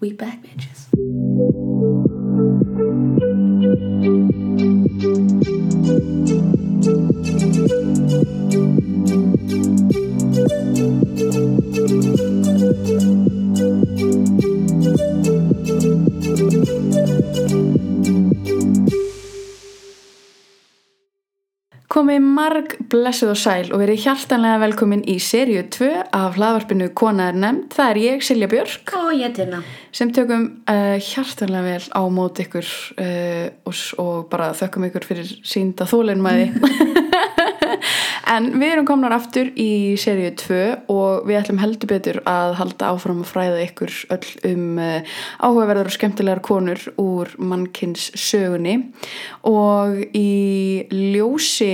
We back marg blessuð og sæl og verið hjartanlega velkomin í seríu 2 af hlaðvarpinu Kona er nefnd. Það er ég, Silja Björk, Og ég tina sem tökum uh, hjartanlega vel á mót ykkur uh, og, og bara þökkum ykkur fyrir sínda þólinmæði. en við erum komnar aftur í seríu 2 og við ætlum heldur betur að halda áfram að fræða ykkur öll um uh, áhugaverðar og skemmtilegar konur úr mannkins sögunni og í ljósi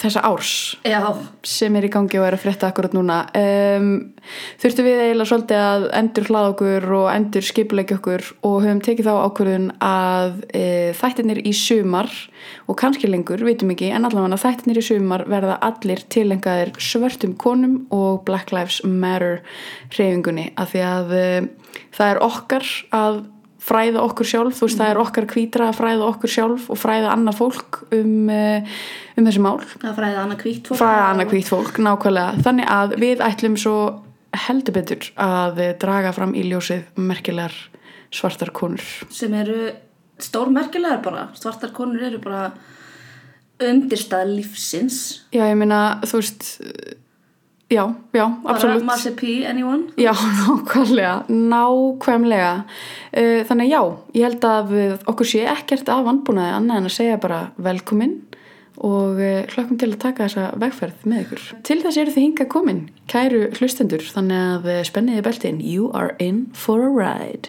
þessa árs Já, sem er í gangi og er að frétta akkurat núna. Um, þurftum við eiginlega svolítið að endur hlaða okkur og endur skipulegja okkur og höfum tekið þá ákvörðun að e, þættirnir í sumar og kannski lengur, vitum ekki, en allavega þættirnir í sumar verða allir tilengaðir svörtum konum og Black Lives Matter hreyfingunni af því að e, það er okkar að fræða okkur sjálf, þú veist það er okkar kvítra að fræða okkur sjálf og fræða annað fólk um, eh, um þessi mál. Það fræði annað hvítt fólk. Fræða annað hvít fólk, nákvæmlega. Þannig að við ætlum svo heldur betur að draga fram í ljósið merkilegar svartar konur. Sem eru stórmerkilegar bara. Svartar konur eru bara undirstað lífsins. Já, ég meina, þú veist já, já, bara absolutt Marcy P, anyone Já, nákvæmlega, nákvæmlega. Uh, Þannig já, ég held að okkur sé ekkert af vannbúnaði annað en að segja bara velkomin og uh, hlökkum til að taka þessa vegferð með ykkur. Til þess eru þið hingað komin, kæru hlustendur, þannig að uh, spenniði beltin, you are in for a ride.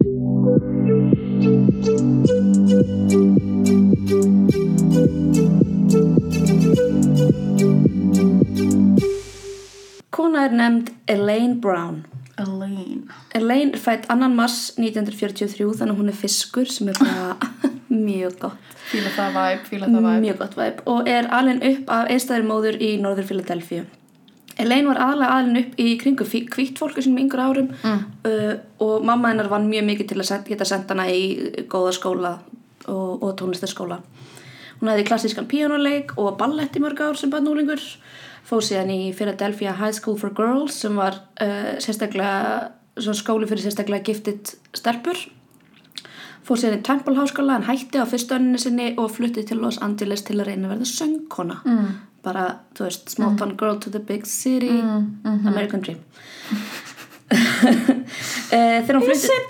Kona er nefnd Elaine Brown Elaine. Elaine er fætt 2. mars 1943 þannig að hún er fiskur sem er bara mjög gott Fíla það væp, fíla það væp. mjög gott væp og er alin upp af einstæðir móður í norður Philadelphia Elaine var aðlega alin upp í kringu kvítt fólku sem yngur árum mm. uh, og mamma hennar vann mjög mikið til að geta sendt hana í góða skóla og, og tónlistarskóla hún hefði klassískan píjónuleik og ballett í mörg ár sem barnúlingur fóð síðan í Philadelphia High School for Girls sem var uh, skóli fyrir sérstaklega gifted stelpur. Fór síðan í Temple Háskóla en hætti á fyrstu önninni sinni og flutti til Los Angeles til að reyna að verða söngkona. Mm. bara, þú veist, small town girl to the big city. American Dream þegar hún flutti!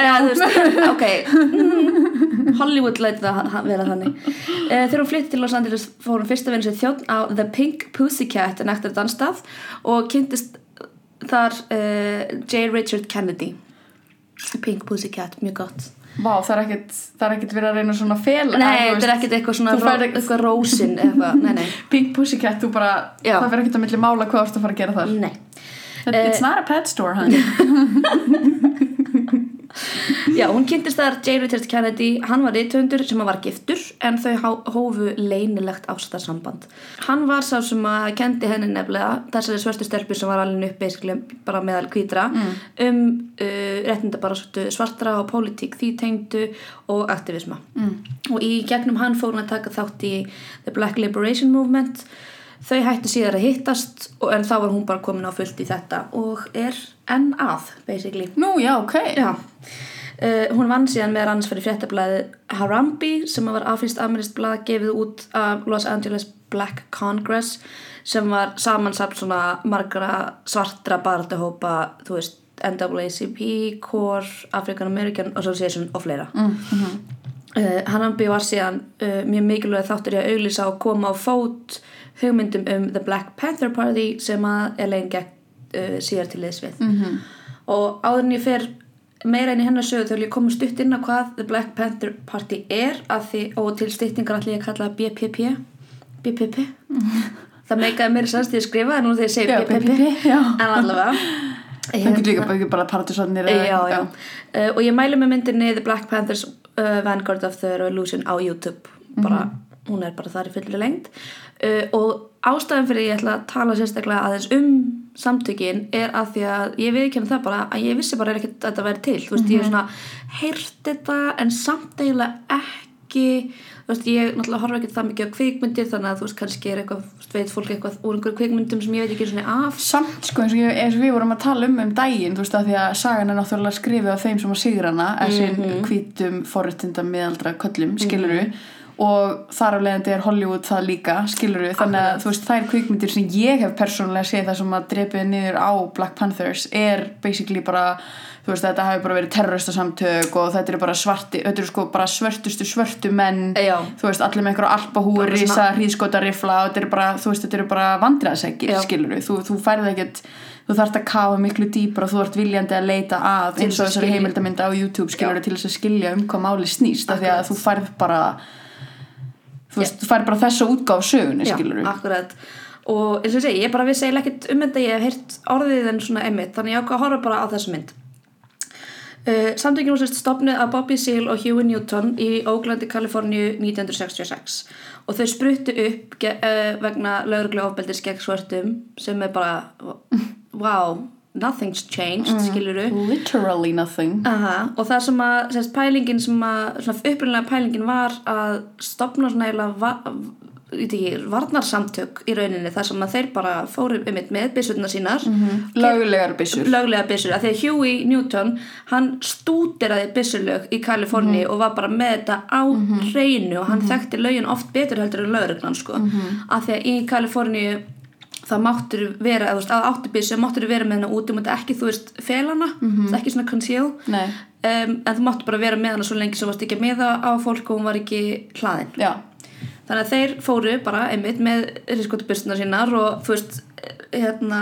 Já, þú veist, ok mm, Hollywood læti það vera þannig uh, Þegar hún flytti til Los Angeles fór hún fyrst að vinna sér þjótt á The Pink Pussycat en ektar dansstað og kynntist þar uh, J. Richard Kennedy Pink Pussycat, mjög gott Vá, það er ekkert, það er ekkert verið að reyna svona fel. Nei, þetta er ekkert eitthvað svona ró, eitthvað rósin eitthvað, nei, nei, Pink Pussycat, þú bara, Já. það verður ekkert að milli mála hvað þú ert að fara að gera þar. nei It's not a pet store, honey. Já, hún kynntist þar J. Richard Kennedy, hann var rithöfundur sem var giftur en þau hófu leynilegt ástarsamband. Hann var sá sem að kendi henni nefnilega þessari svörstu stelpu sem var alveg upp bara meðal kvítra um uh, réttinda bara svartra og pólitík því tengdu og aktivisma. Mm. Og í gegnum hann fór hún að taka þátt í The Black Liberation Movement Þau hættu síðar að hittast og, en þá var hún bara komin á fullt í þetta og er enn að, basically. Nú, já, ok. Já, uh, hún vann síðan meðal annars fyrir fréttablaði Harambe sem var aflýst amerískt blað gefið út af Los Angeles Black Congress sem var samansamt svona margra svartra barðahópa, þú veist, NAACP, CORE, African American Association og fleira. Mm -hmm. uh, Harambe var síðan uh, mjög mikilvæg þáttur í að auglýsa og koma á fót hugmyndum um The Black Panther Party sem að Elaine gekk uh, síðar til liðs við. -hmm. og áður en ég fer meira inn í hennar sögu þegar ég komið stutt inn á hvað The Black Panther Party er því, og til styttingar ætla ég kalla BPP BPP það meikaði mér sannst því að skrifa en nú þegar ég segi Já, BPP, BPP, en allavega. Það getur líka bara, ekki bara já. Uh, og ég mælu með myndinni The Black Panthers uh, Vanguard of the Revolution á YouTube. Bara, hún er bara þar í fullri lengt uh, og ástæðan fyrir ég ætla að tala sérstaklega aðeins um samtökin er að því að ég viðkynna það bara að ég vissi bara ekkert að þetta væri til. Þú veist, ég er svona heyrt þetta en samt eiginlega ekki þú veist, ég náttúrulega horfa ekkert það mikið á kvikmyndir þannig að þú veist, kannski er eitthvað veist, veit fólk eitthvað úr einhverjum kvikmyndum sem ég veit ekki svona af. Samt sko eins og, ég, eins og við vorum að tala um um daginn þú veist að því að sagan er náttúrulega skrifið af þeim sem hana þessi mm -hmm. Og þar af leiðandi er Hollywood það líka skiluru þannig að þú veist þær kvikmyndir sem ég hef persónulega séð það sem að drepið niður á Black Panthers er basically bara þú veist þetta hafi bara verið terroristasamtök og þetta eru bara svarti þetta eru sko bara svörtustu svörtu menn Já. þú veist allir með einhverja alpahúi risa hríðskotarifla og þetta eru bara þú veist þetta eru bara vandræðsækir Já. skiluru þú, þú færði ekkert þú þarft að kafa miklu dýpra og þú ert viljandi að leita að eins og þessari heimildamynda á YouTube skiluru Já. til þess að skilja um hvað máli snýst af því að Akkurat. Þú veist, þú færð bara þessa útgáf sögunni Já, skiluru akkurat. Og eins og ég segi, ég bara vissi eiginlega ekkert um þetta ég hef heyrt orðið en svona einmitt þannig ég ákvað að horfa bara á þessa mynd. Uh, Samtökin var sérst stopnuð af Bobby Seale og Huey Newton í Oaklandi, Kaliforníu 1966 og þau spruttu upp uh, vegna lögreglu ofbeldis gegn svörtum sem er bara wow, nothing's changed, mm. skiluru literally nothing. Aha, og það sem að sérst, pælingin sem að svona upprunlega pælingin var að stopna svona eiginlega va, varnarsamtök í rauninni þar sem að þeir bara fóru um með byssutna sínar. Lögulegar byssur. Löglega byssur, af því að Huey Newton hann stúderaði byssulög í Kaliforni og var bara með þetta á hreinu og hann þekkti lögin oft betur heldur en lögreglan sko. Af því að í Kaliforni það máttur vera, eða þú veist, að áttu byssu máttur vera með hana út, þú mátti ekki, þú veist, felana það er ekki svona conceal um, en þú máttu bara vera með hana svo lengi sem varst ekki að meða á fólk og hún var ekki hlaðin. Já, þannig að þeir fóru bara einmitt með riskotubustuna sínar og þú veist hérna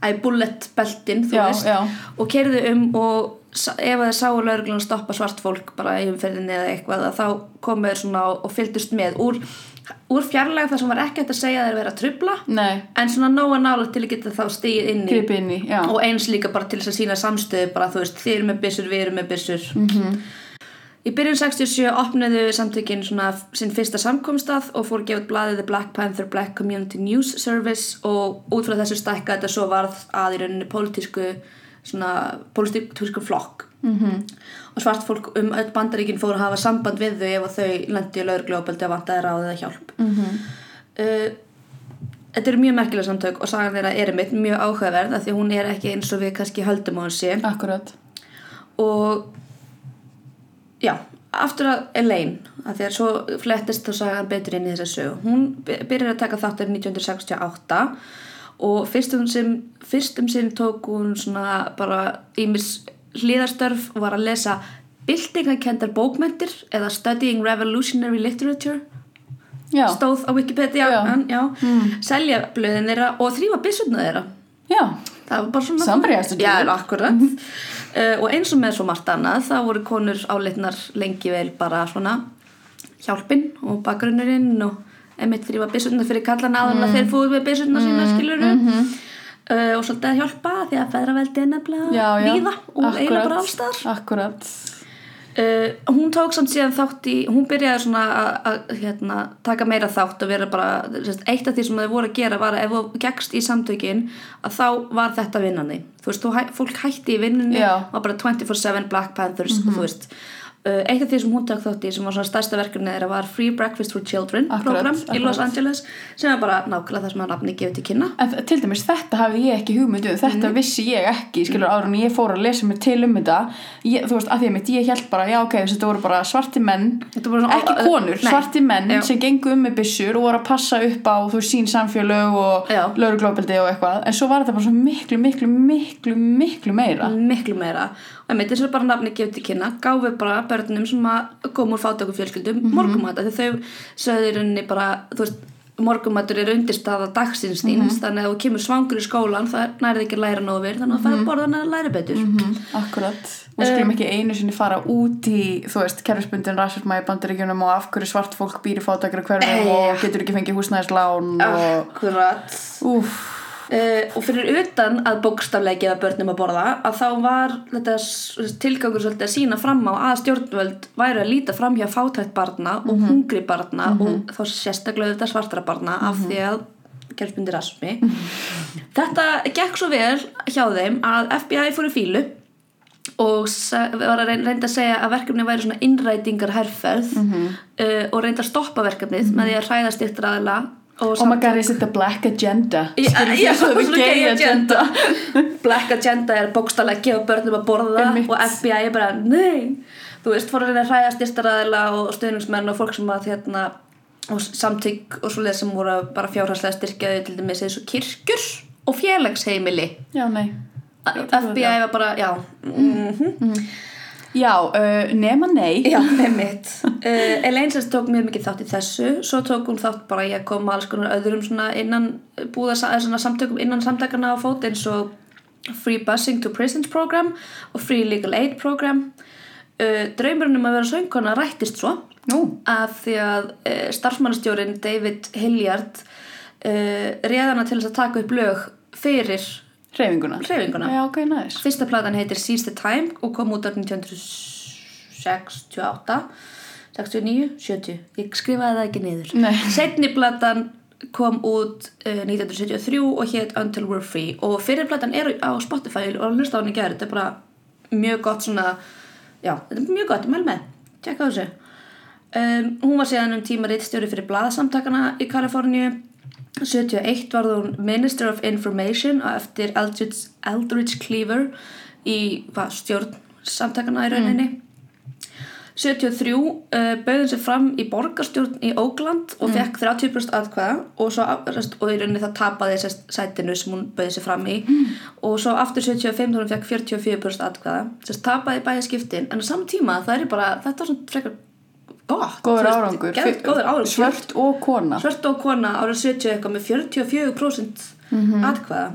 æ, bullet beltin þú Já, veist já. og kerðu um og ef þeir sáu lauruglan stoppa svart fólk bara í umferðinni eða eitthvað að þá komu þeir svona og fylgdust með úr, úr fjarlæg þar sem var ekki hægt að segja að þeir vera að trubla nei, en svona nóga nála til að geta þá stigið inn í. Gripi inn í já, og eins líka bara til að sína samstöðu bara þú veist, þið eru með byssur, við erum með byssur. -hmm. í byrjun 67 opnuðu samtökin svona sinn fyrsta samkomstað og fór að gefa út blaðið The Black Panther Black Community News Service og út frá þessu stækka þetta svo varð að í rauninni pólitísku svona pólitísku flokk. -hmm. Og svart fólk um öll bandaríkin fór að hafa samband við þau ef að þau lendi í lögregljópaldi að vantaði ráð eða hjálp. -hmm. uh, Þetta eru mjög merkilega samtök og sagan þeirra er einmitt mjög áhugaverð af því að hún er ekki eins og við kannski höldum á hún sé. Akkurat. Og já, aftur að Elaine af því að svo flettist þá sagan betur inn í þessa sögu. Hún by- byrjar að taka þáttur 1968 og fyrstum sem fyrstum sinn tók hún svona bara ímis hlýðarstörf og var að lesa byltingakendar bókmentir eða Studying Revolutionary Literature. Já, stóð á Wikipedia Já. en, já, selja blöðin þeirra og þrýfa byssutna þeirra. Já, það var bara svona Somebody has to do já, it. akkurat uh, og eins og með svo margt annað þá voru konur álitnar lengi vel bara svona hjálpin og bakgrunnurinn og emitt þrýfa byssutna fyrir kallana áður en að þeir fóðu með byssutna sína skiluru uh, og svolítið að hjálpa því að feðraveldi er nefnilega víða og eiginlega bara allstaðar akkurat. Uh, hún tók samt síðan þátt í hún byrjaði svona að- hérna, taka meira þátt og vera bara sérst, eitt af því sem þau voru að gera var að ef þú gegst í samtökin að þá var þetta vinnandi þú veist, þú, fólk hætti í vinnunni var bara 24-7 Black Panthers og þú veist uh, eitt af því sem hún tók þátt í sem var svona stærsta verkefni þeirra var Free Breakfast for Children Akkurat, program í Los akkurat. Angeles sem er bara nákvæmlega það sem að nafni gefið til kynna. En til dæmis þetta hafði ég ekki hugmyndu þetta vissi ég ekki, skilur áður en ég fór að lesa mig til um þetta. Ég, þú veist, að því að mitt, ég held bara, já ok þetta voru bara svarti menn, svona- ekki konur Nei. svarti menn Já. sem gengu um með byssur og voru að passa upp á þú veist, sín samfélög og lauruglópildi og eitthvað, en svo var þetta bara svo miklu, miklu, miklu, miklu meira. Miklu meira og einmitt eins og bara nafni gefið til kynna gáfi bara börnum sem að koma úr fátöku fjölskyldum mm Mhm. -hmm. þegar þau rauninni bara þú veist, morgumatur er undirstaða dagsins þíns Mhm. þannig að þú kemur svangur í skólan það nærði ekki að læra nógu verið þannig að það fæði borða hann að læra betur Mhm. Akkurat, og skulum ekki einu sinni fara út í, þú veist, kerfisbundin rasisma í bandaríkjunum og af hverju svart fólk býr í fátakra hverfum Eh, og getur ekki fengið húsnæðislán og akkurat Uh, og fyrir utan að bókstaflega gefa börnum að borða að þá var þetta tilgangur svolítið að sína fram á að stjórnvöld væru að líta fram hjá fátætt barna og hungri barna og þá sérstaklega þetta svartra barna af því að kjálpundi rasmi þetta gekk svo vel hjá þeim að FBI fór í fílu og var að reyn- reynda að segja að verkefni væri svona innrætingar herferð uh, og reynda að stoppa verkefnið með því að hræða styrtir aðila og Oh my god, is it the black agenda? Skilur þið svo the svona gay agenda. agenda. Black Agenda er bókstallega að gefa börnum að borða Einmitt. og FBI er bara, nei. Þú veist, fór að reyna að hræða styrstaræðila og stuðningsmenn og fólk sem að hérna og samtygg og svoleið sem voru að bara fjárhagslega styrkjaði til dæmis eins og kirkjur og félagsheimili. Já, nei. FBI var bara, já mm Já, uh, nema nei. Já, einmitt. Uh, Elaine sérst tók mjög mikið þátt í þessu. Svo tók hún þátt bara í að koma alls konar öðrum svona innan búða svona samtökum innan samtakana á fót eins og Free Busing to Prisons program og Free Legal Aid program. Uh, Draumurinn um að vera söngkona rættist svo Nú, af því að uh, starfsmannastjórin David Hilliard uh, réðana til þess að taka upp lög fyrir hreyfinguna. Hreyfinguna. Já, ok, næs Fyrsta platan heitir Seize the Time og kom út á 1968 69, 70 ég skrifaði það ekki niður. Nei. setni platan kom út uh, 1973 og hétt Until We're Free. Og fyrir platan er á Spotify og hlusta á hann í gerð þetta er bara mjög gott svona já, þetta er mjög gott, mæl með. Tjekka þessu. Um, hún var síðan um tíma reittstjóri fyrir blaðasamtakana í Kaliforníu 71 var hún Minister of Information og eftir Eldridge, Eldridge Cleaver í hvað, stjórn samtakana í rauninni. 73 uh, bauðin sér fram í borgarstjórn í Oakland og fekk 30% atkvæða og, og í rauninni það tapaði sest, sætinu sem hún bauði sér fram í. Og svo aftur 75 þá hún fekk 44% atkvæða. Sest, tapaði bæði skiptin en á saman tíma það er bara, þetta var svona frekar Góður árangur. góður árangur. Svört og kona. Svört og kona árið 70 eitthvað með 44% atkvæða.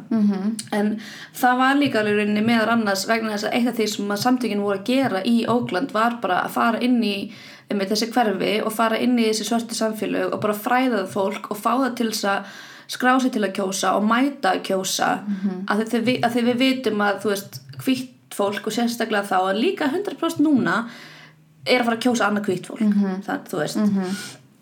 En það var líka alveg rauninni meðar annars vegna þess að eitt af því sem að samtökin voru að gera í Ógland var bara að fara inn í með þessi hverfi og fara inn í þessi svörti samfélög og bara fræða það fólk og fá það til þess að skrá sig til að kjósa og mæta að kjósa. Að, því, að því við vitum að þú veist hvitt fólk og sérstaklega þá að líka 100% núna er að fara að kjósa annað hvitt fólk það, þú veist.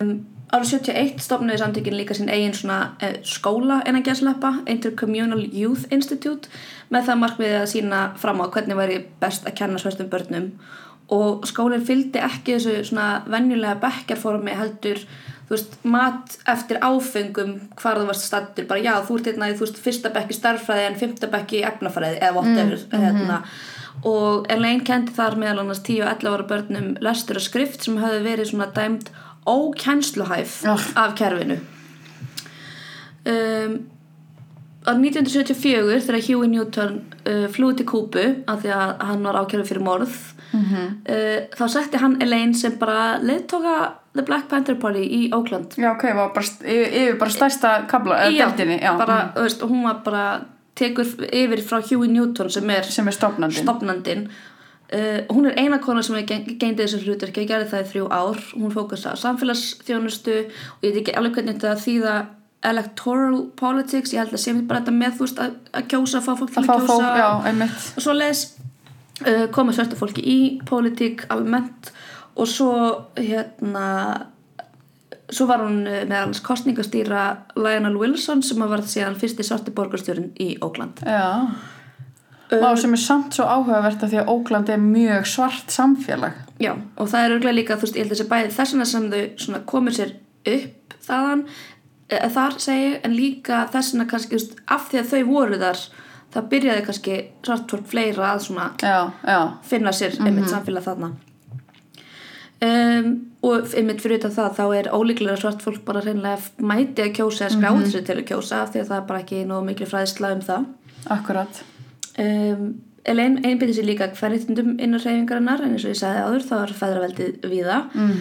Um, árið 71 stofnaði samtökin líka sinn eigin svona eh, skóla en að gæsleppa Intercommunal Youth Institute með það markmiðið að sína fram á hvernig væri best að kenna svörstum börnum. Og skólinn fylgdi ekki þessu svona venjulega bekkjarformi heldur þú veist, mat eftir áfengum hvar þú varst stattur, bara já, þú ert hérna í þú veist, fyrsta bekki starffræði en fymta bekki efnafræði eða whatever hérna og Elaine kendi þar meðal annars 10 og 11 ára börnum lestur og skrift sem höfðu verið svona dæmt ókennsluhæf Ugh. af kerfinu. Um, á 1974 þegar Huey Newton uh, flúi til Kúbu af því að hann var ákjörðu fyrir morð uh, þá setti hann Elaine sem bara leiðtóka The Black Panther Party í Oakland. Já, ok, var bara, yfir, bara stærsta kabla, eða Já, deltinni, já, bara, þú veist, hún var bara tekur yfir frá Huey Newton sem er sem er stofnandinn. stopnandinn uh, hún er eina kona sem gengdi þessu hlutverki, gerði það í þrjú ár. Hún fókusa á samfélagsþjónustu og ég veit ekki alveg hvernig þetta þýða electoral politics, ég held að mér bara þetta með þú veist að, að kjósa, fá fólk til Að að, kjósa. já, og svo les uh, koma svörta fólki í pólitík almennt og svo hérna svo var hún uh, meðal annars kostningastýra Lionel Wilson sem var síðan fyrsti svarti borgarstjórin í Ókland Já. Vá, sem er samt svo áhugavert að því að Ókland er mjög svart samfélag. Já, og það er örglega líka, þú veist, ég held að þessi bæði þessina sem þau svona komur sér upp þaðan, e, þar segi ég, en líka þessina kannski, veist, af því að þau voru þar, það byrjaði kannski svart fólk fleira að svona Já, já, finna sér einmitt samfélag þarna. Um, og einmitt fyrir þetta það þá er ólíklega svart fólk bara reynilega mæti að kjósa eða skráði sér til að kjósa af því að það er bara ekki nógu miklu fræðisla um það. Akkurat. um, Elaine einbyrði sér líka hverjitundum innan reyfingarinnar en eins og ég sagði áður þá var feðraveldið víða. Mm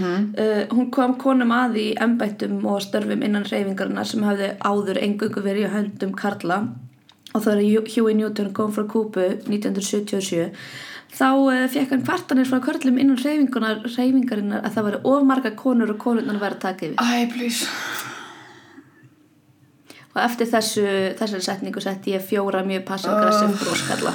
uh, hún kom konum að í embættum og störfum innan reyfingarinnar sem hafði áður engungu verið í höndum Karla. Og þá er Huey Newton kom frá Kúbu 1977 þá uh, fekk hann kvartanir frá körlum innan reyfingarinnar að það væri of marga konur og konurnar væri að taka yfir. Æ, please. og eftir þessu, þessari setningu setti ég fjóra mjög passiv-aggressiv broskalla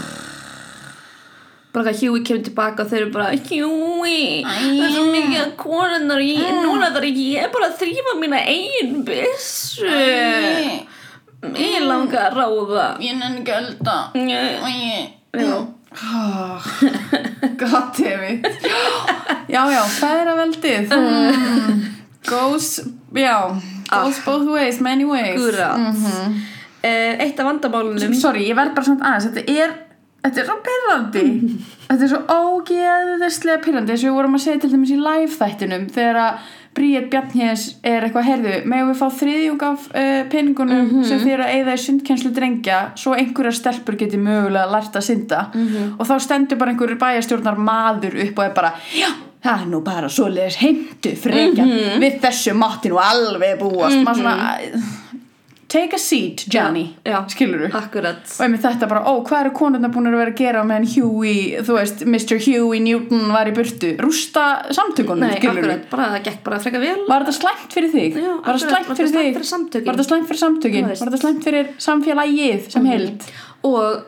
bara hvað Huey kemur tilbaka og þau eru bara Huey, það er svo mikið að konunnar og ég, núna þarf ég bara að þrýfa mína eigin byssu. Ég langar að ráða Ég nenni að Nei. Og ég. Oh, God damn it. Já, já, feðraveldið. Mm. Goes, já Goes both ways, many ways. Mhm. Eh, eitt af vandamálunum Sorry, ég verð bara samt aðeins. Þetta er, þetta er svo pyrrandi Þetta er svo ógeðislega pyrrandi eins og við vorum að segja til dæmis í live þættinum þegar að Bríett Bjarnhéðs er eitthvað herðu, megum við fá þriðjung af uh, peningunum sem þið eru að eyða í sundkennslu drengja svo einhverjar stelpur geti mögulega lært að synda. Og þá stendur bara einhverjur bæjarstjórnar maður upp og er bara já, það er nú bara svoleiðis heimtu frekja við þessu mátti nú alveg búast. Maður svona take a seat Johnny, Já, já. skilur akkurat og einmitt þetta bara, ó, hvað eru konurnar búin að vera að gera meðan Huey, þú veist, Mr. Huey Newton var í burtu, rústa samtökunum, Nei, skilur akkurat, bara það gekk bara frekar vel Var þetta slæmt fyrir þig? Já, var akkurat, var þetta slæmt fyrir samtökin? Var þetta slæmt fyrir samtökin? Þú. Var þetta slæmt fyrir samfélagið sem held? og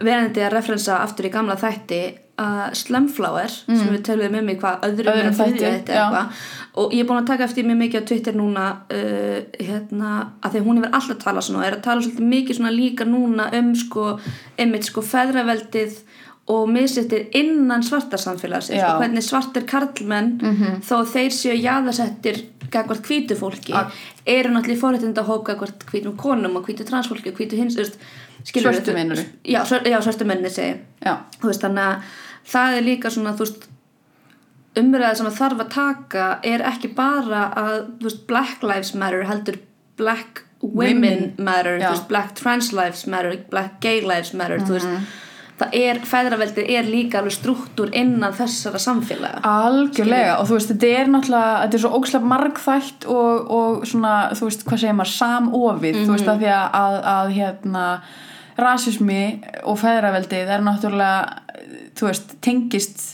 verðandi að referensa aftur í gamla þætti að Slumflower sem við töluðum um í hvað öðrum þætti, þætti já. eitthvað. og ég er búin að taka eftir mjög mikið á Twitter núna uh, hérna, að því að hún hefur alltaf talað svona og er að tala svolítið mikið svona líka núna um sko, einmitt sko feðraveldið og misettir innan svartarsamfélags sko, hvernig svartir karlmenn þó þeir séu jaðarsettir gagvart hvítu fólki Ak- eru náttúrulega í forréttinda hóp gagvart hvítum konum og hvítu transfólki og hvítu hins þú- meinarðu? já, svör, já, svörtu menni segi þannig að það er líka svona, þú veist umræða sem að þarf að taka er ekki bara að, veist, black lives matter heldur black women, Women. matter, veist, black trans lives matter black gay lives matter, þú veist. Það er, feðraveldið er líka alveg struktúr innan þessara samfélaga. Algjörlega og þú veist, þetta er náttúrulega þetta er svo ógslega margþætt og, og svona, þú veist, hvað segir maður samofið, þú veist, að því að, að, að hérna, rasismi og feðraveldið er náttúrulega þú veist, tengist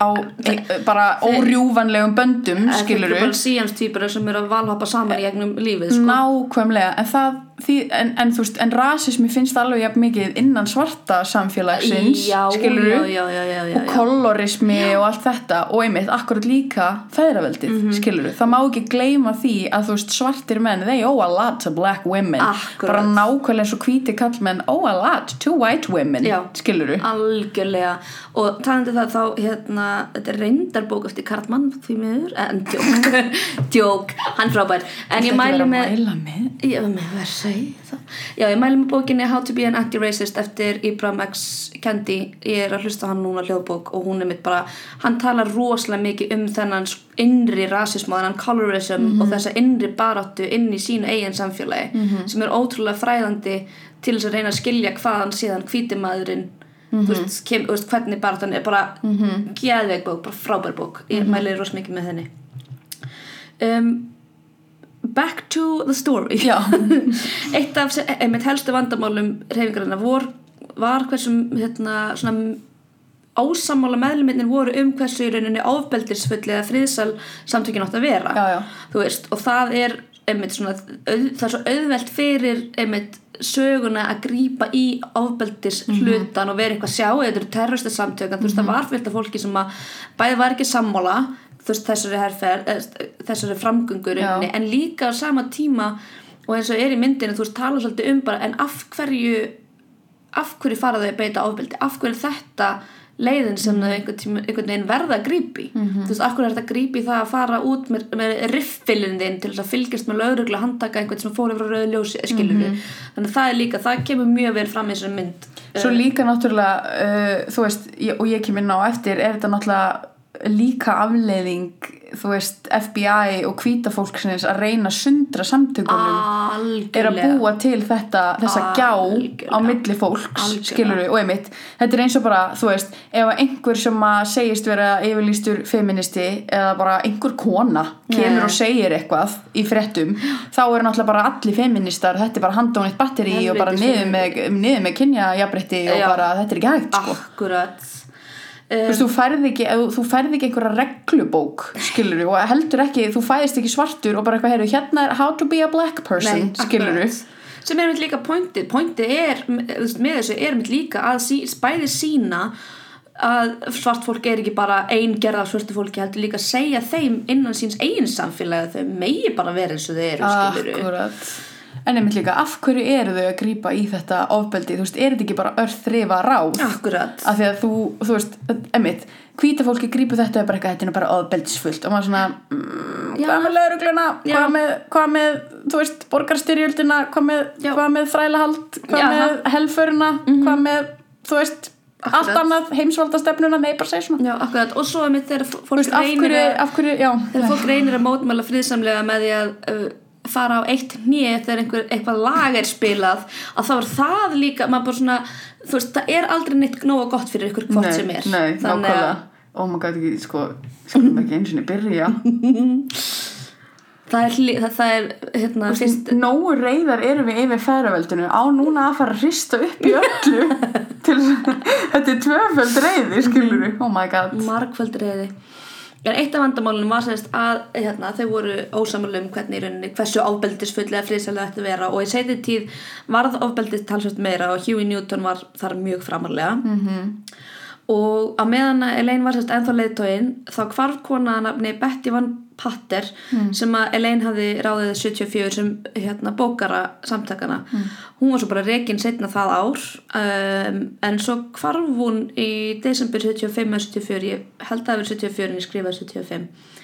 á e, bara órjúvanlegum böndum, skilur bara síjans týpur sem eru að valhoppa saman í gegnum lífið sko. Nákvæmlega, en það því, en, en veist, en rasismi finnst alveg jafn mikið innan svarta samfélagsins já, skilurðu, já, já, og kolorismi og allt þetta. Og einmitt, akkurat líka feðraveldið, mm Mhm. það má ekki gleyma því að veist, svartir menn they owe a lot to black women. Akkúrat. bara nákvæmlega eins og hvíti kallmenn owe a lot to white women, Já. skiluru algjörlega. Og talandi um það þá hérna, þetta er reyndarbók eftir Karlmann því miður, en djók. Djók, hann frábær. En ég mæli með með? Ég með segja það já, ég mæli með bókinni How to be an anti-racist eftir Ibram X. Kendi. Ég er að hlusta hann núna hljóðbók og hún er mitt bara, hann talar rosalega mikið um þennan innri rasism og þennan colorism og þessa innri baráttu inn í sínu eigin samfélagi sem er ótrúlega fræðandi til þess að reyna að skilja hvaðan síðan hvítimaðurinn þú veist, kem, þú veist, hvernig baráttan er. Bara geðveik bók, bara frábær bók. Ég mæli rosalega mikið með henni. Um, back to the story. Eitt af einmitt helstu vandamálum reyfingarina vor, var hversum hérna, svona ásamála meðluminnir voru um hversu í rauninni ofbeldisfull eða friðsal samtökin átt að vera. Já, já. þú veist, og það er einmitt svona, auð, það er svo auðvelt fyrir einmitt söguna að grípa í ofbeldis hlutan og vera eitthvað að sjá, þetta eru terroristu samtökan þú veist, það var fylgt af fólki sem að bæði var ekki sammála, veist, þessari herfer, þessari framgöngur en líka á sama tíma og eins og er í myndinu, þú veist, tala svolítið um bara en af hverju af hverju fara þau að beita ofbeldi? Af hverju er þetta leiðin sem þau einhvern, tíma, einhvern veginn verða að grípi þú veist, af hverju er þetta að grípi það að fara út með, með riffilin þinn til þess að fylgjast með lauruglu að handtaka einhvern sem fór yfir á rauðu ljósi skilur þannig að það er líka, það kemur mjög vel fram í þessari mynd. Svo líka náttúrulega, uh, þú veist, ég, og ég kem inn á eftir, er þetta náttúrulega líka afleiðing, þú veist, FBI og hvíta fólksins að reyna sundra samtökunum, er að algjörlega búa til þetta, þessa gjá á Algjörlega. milli fólks, Algjörlega. skilur og einmitt, þetta er eins og bara, þú veist, ef einhver sem að segist vera yfirlýstur feministi eða bara einhver kona kemur Nei. og segir eitthvað í fréttum, þá eru náttúrulega bara allir feministar, þetta er bara handónið batteri og bara niður með, niður með kynja jafnbreytti og Já. bara þetta er ekki hægt, sko. akkurat Þú veist, þú færð ekki, þú- þú færð ekki einhverja reglubók, skilur og heldur ekki, þú fæðist ekki svartur og bara eitthvað, heyrðu, hérna er how to be a black person, skilur akkurat. sem er mitt líka pointið pointið er, þú með þessu er mitt líka að sí, bæði sína að svart fólk er ekki bara ein gerð af svörtu fólki heldur líka að segja þeim innan síns eigin samfélagi að þau megi bara vera eins og þau eru skiluru Akkurat En einmitt líka, af hverju eru þau að grípa í þetta ofbeldi? Þú veist, er þetta ekki bara örþrifa ráð? Akkurat Af því að þú, þú veist, einmitt, hvíta fólki grípu þetta og bara eitthvað, þetta er bara ofbeldisfullt og maður svona, mm, Já. hvað með laurugluna, Já. hvað með, hvað með, þú veist, borgarstyrjöldina, hvað með, Já. hvað með þrælahald, hvað Já. með helföruna, hvað með, þú veist, allt Akkurat. annað, heimsvaldastefnuna, nei, bara segja svona. Já, akkurat Og svo einmitt þegar Þú fólk veist, af reynir hverju, að af hverju, já. þegar fólk reynir að mótmæla friðsamlega með því að uh, fara á eitt hnið þegar einhver, eitthvað lag er spilað að þá er það líka maður bara svona, þú veist, það er aldrei neitt nóga gott fyrir ykkur hvort nei, sem er. Nei, nákvæmlega. Oh my god, ekki, sko, skulum ekki einu sinni byrja. það er, það, er hérna, fyrst, Nógu reyðar erum við yfir færaveldinu á núna að fara að hrista upp í öllu til þetta er tvöföld reyði, skilur við oh my god. Margföldur reyði en eitt af vandamálunum var sérst að hérna, þau voru ósamalum hvernig í rauninni hversu ofbeldisfullega friðsælega þetta vera og í setið tíð varð ofbeldis talsvægt meira og Huey Newton var þar mjög framarlega -hmm. Og á meðan að Elaine var sérst ennþá leiðtóin þá hvarf kona nafni Betty Van Patter sem að Elaine hafði ráðið 74 sem hérna, bókara samtakana hún var svo bara rekin setna það ár um, en svo hvarf hún í desember 75 eða 74, ég held að það verið 74 en ég skrifaði 75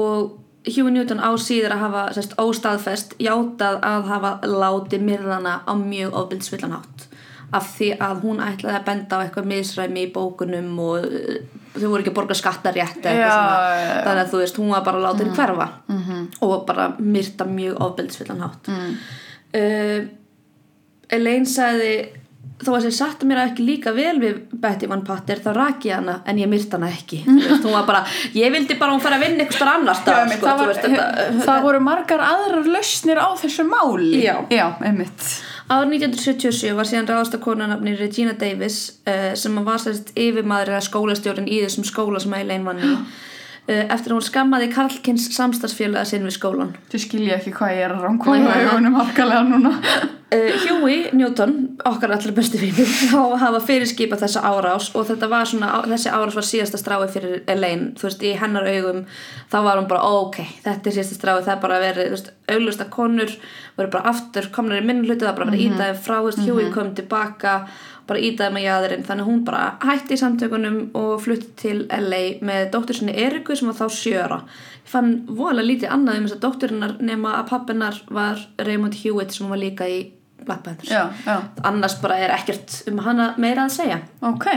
og Huey Newton á síður að hafa sérst, óstaðfest játað að hafa látið myrðana á mjög ofbildsvillan hátt af því að hún ætlaði að benda á eitthvað misræmi í bókunum og uh, þau voru ekki að borga skattar rétt Já, já, já. þannig að þú veist, hún var bara látið mm. hverfa -hmm. og bara myrta mjög ofbildsvillan hátt mm. uh, Elaine sagði þó að sér satt mér ekki líka vel við Betty Van Patter þá raki ég hana en ég myrta hana ekki veist, bara, ég vildi bara að hún fara að vinna eitthvað annars Já, einmitt, sko, það, var, veist, þetta, það voru margar aðrar lausnir á þessu máli Já. Já einmitt Árið 1977 var síðan ráðast að konunafni Regina Davis uh, sem var sérst yfirmaður eða skólastjórinn í þessum skóla sem Elaine vann í eftir að hún skammaði Karlkins samstagsfélaga sinn við skólan. Þið skilja ekki hvað ég er að ránkvæða í honum harkalega núna. Uh, Huey Newton, okkar allir besti vinur, þá hafa fyrirskipað þessa árás og þetta var svona, þessi árás var síðasta strái fyrir Elaine, þú veist, í hennar augum þá var hún bara, ok, þetta er síðasta strái það er bara verið, þú veist, auglust að konur voru bara aftur, komnar í minn hluti það bara verið ítaðið frá, þú veist, Huey kom tilbaka bara ítaðið með jæðurinn þannig hún bara hætti í samtökunum og flutti til LA með dóttur sinni Eriku sem var þá sjöra. Ég fann voðalega lítið annað um þess að dótturinnar nema að pappinar var Raymond Hewitt sem var líka í Black Panthers. Já, já, annars bara er ekkert um hana meira að segja. Ok.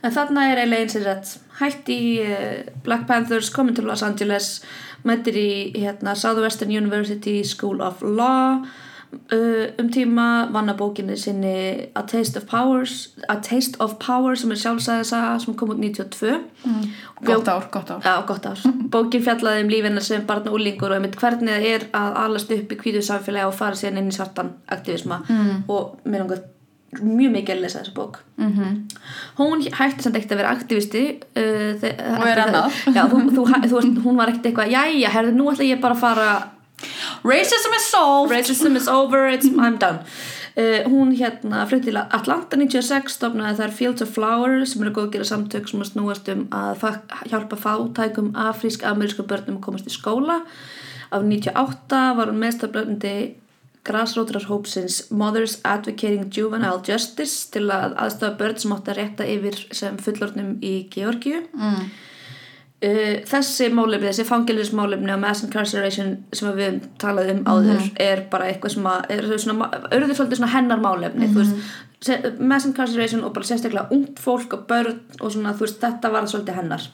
En þarna er Elaine sér rétt hætti í uh, Black Panthers komin til Los Angeles mættir í hérna, Southwestern University School of Law um tíma vann að bókinni sinni A Taste of Powers A Taste of Power sem er sjálfsæðisa sem kom út 92 mm. Gott ár, gott ár Já, gott ár. Bókin fjallaði um lífinna sem barn og úlingur og einmitt hvernig það er að alast upp í hvítu samfélagi og fara síðan inn í svartan aktivisma mm. og mér langar mjög mikið að lesa þessa bók mm -hmm. hún hætti samt ekkert að vera aktivisti uh, Og er annað. já, þú, þú, þú, hún var ekkert eitthvað jæja, herðu, nú ætla ég bara að fara Racism is solved. Racism is over, I'm done. Uh, hún hérna flutti til Atlanta 96 stofnaði þar Fields of Flowers sem eru góð að gera samtök sem að snúast um að hjálpa fátækum afrísk amerísku börnum að komast í skóla. Af 98 var hún meðstaflöndi grasrótrar hópsins Mothers Advocating Juvenile Justice til að aðstofa börn sem átti að rétta yfir sem fullornum í Georgiu mm. Þessi málefni, þessi fangilismálefni og mass incarceration sem við höfum talað um áður er bara eitthvað sem að auðvitað svolítið svona hennar málefni þú veist, se- mass incarceration og bara sérstaklega ungt fólk og börn og svona þú veist, þetta var svolítið hennar.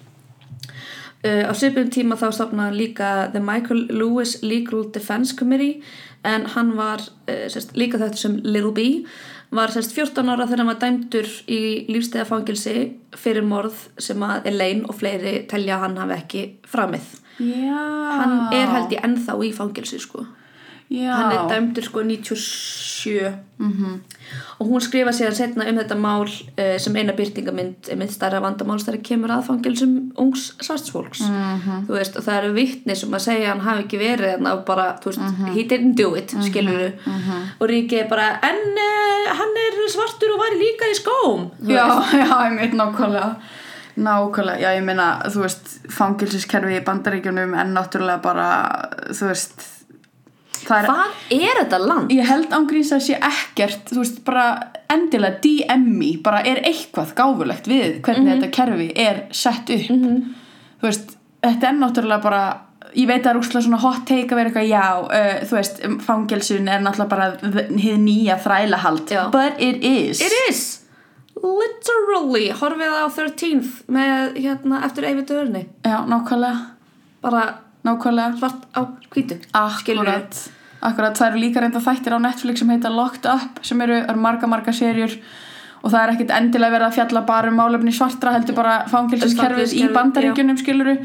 Uh, á svipum tíma þá stofnaði hann líka The Michael Lewis Legal Defense Committee en hann var uh, sérst, líka þetta sem Little B var sérst 14 ára þegar hann var dæmdur í lífstegafangilsi fyrir morð sem að Elaine og fleiri telja hann hafi ekki framið. Já. Hann er held ég ennþá í fangilsi sko Já. Hann er dæmdur sko 97 -hmm. og hún skrifa sér setna um þetta mál uh, sem eina byrtingamind eitt starra vandamáls þegar kemur aðfangilsum ungs svartsfólks -hmm. þú veist og það eru vittni sem að segja hann hafi ekki verið en að bara, þú veist, he didn't do it skilur og Ríki er bara en uh, hann er svartur og væri líka í skóm. Já, já, ég veit nákvæmlega. Nákvæmlega, já ég meina þú veist, fangilsiskerfi í bandaríkjunum en náttúrulega bara þú veist er- hvað er þetta land? ég held ángríns að sé ekkert þú veist, bara endilega DM-i bara er eitthvað gáfulegt við hvernig þetta kerfi er sett upp. Þú veist, þetta er náttúrulega bara ég veit að það er úrslega svona hot take að vera eitthvað já, uh, þú veist, fangelsun er náttúrulega bara hið nýja þrælahald. Já. but it is. It is. Literally horfið á 13th með hérna eftir Eyvi Dörni já, nákvæmlega, bara nákvæmlega. Svart á hvítu? Akkurat, akkurat, það eru líka reynda þættir á Netflix sem heita Locked Up sem eru, eru marga marga serjur. Og það er ekkit endilega verið að fjalla bara um málefni svartra heldur bara fangilsaskerfið í bandaríkjunum skiluru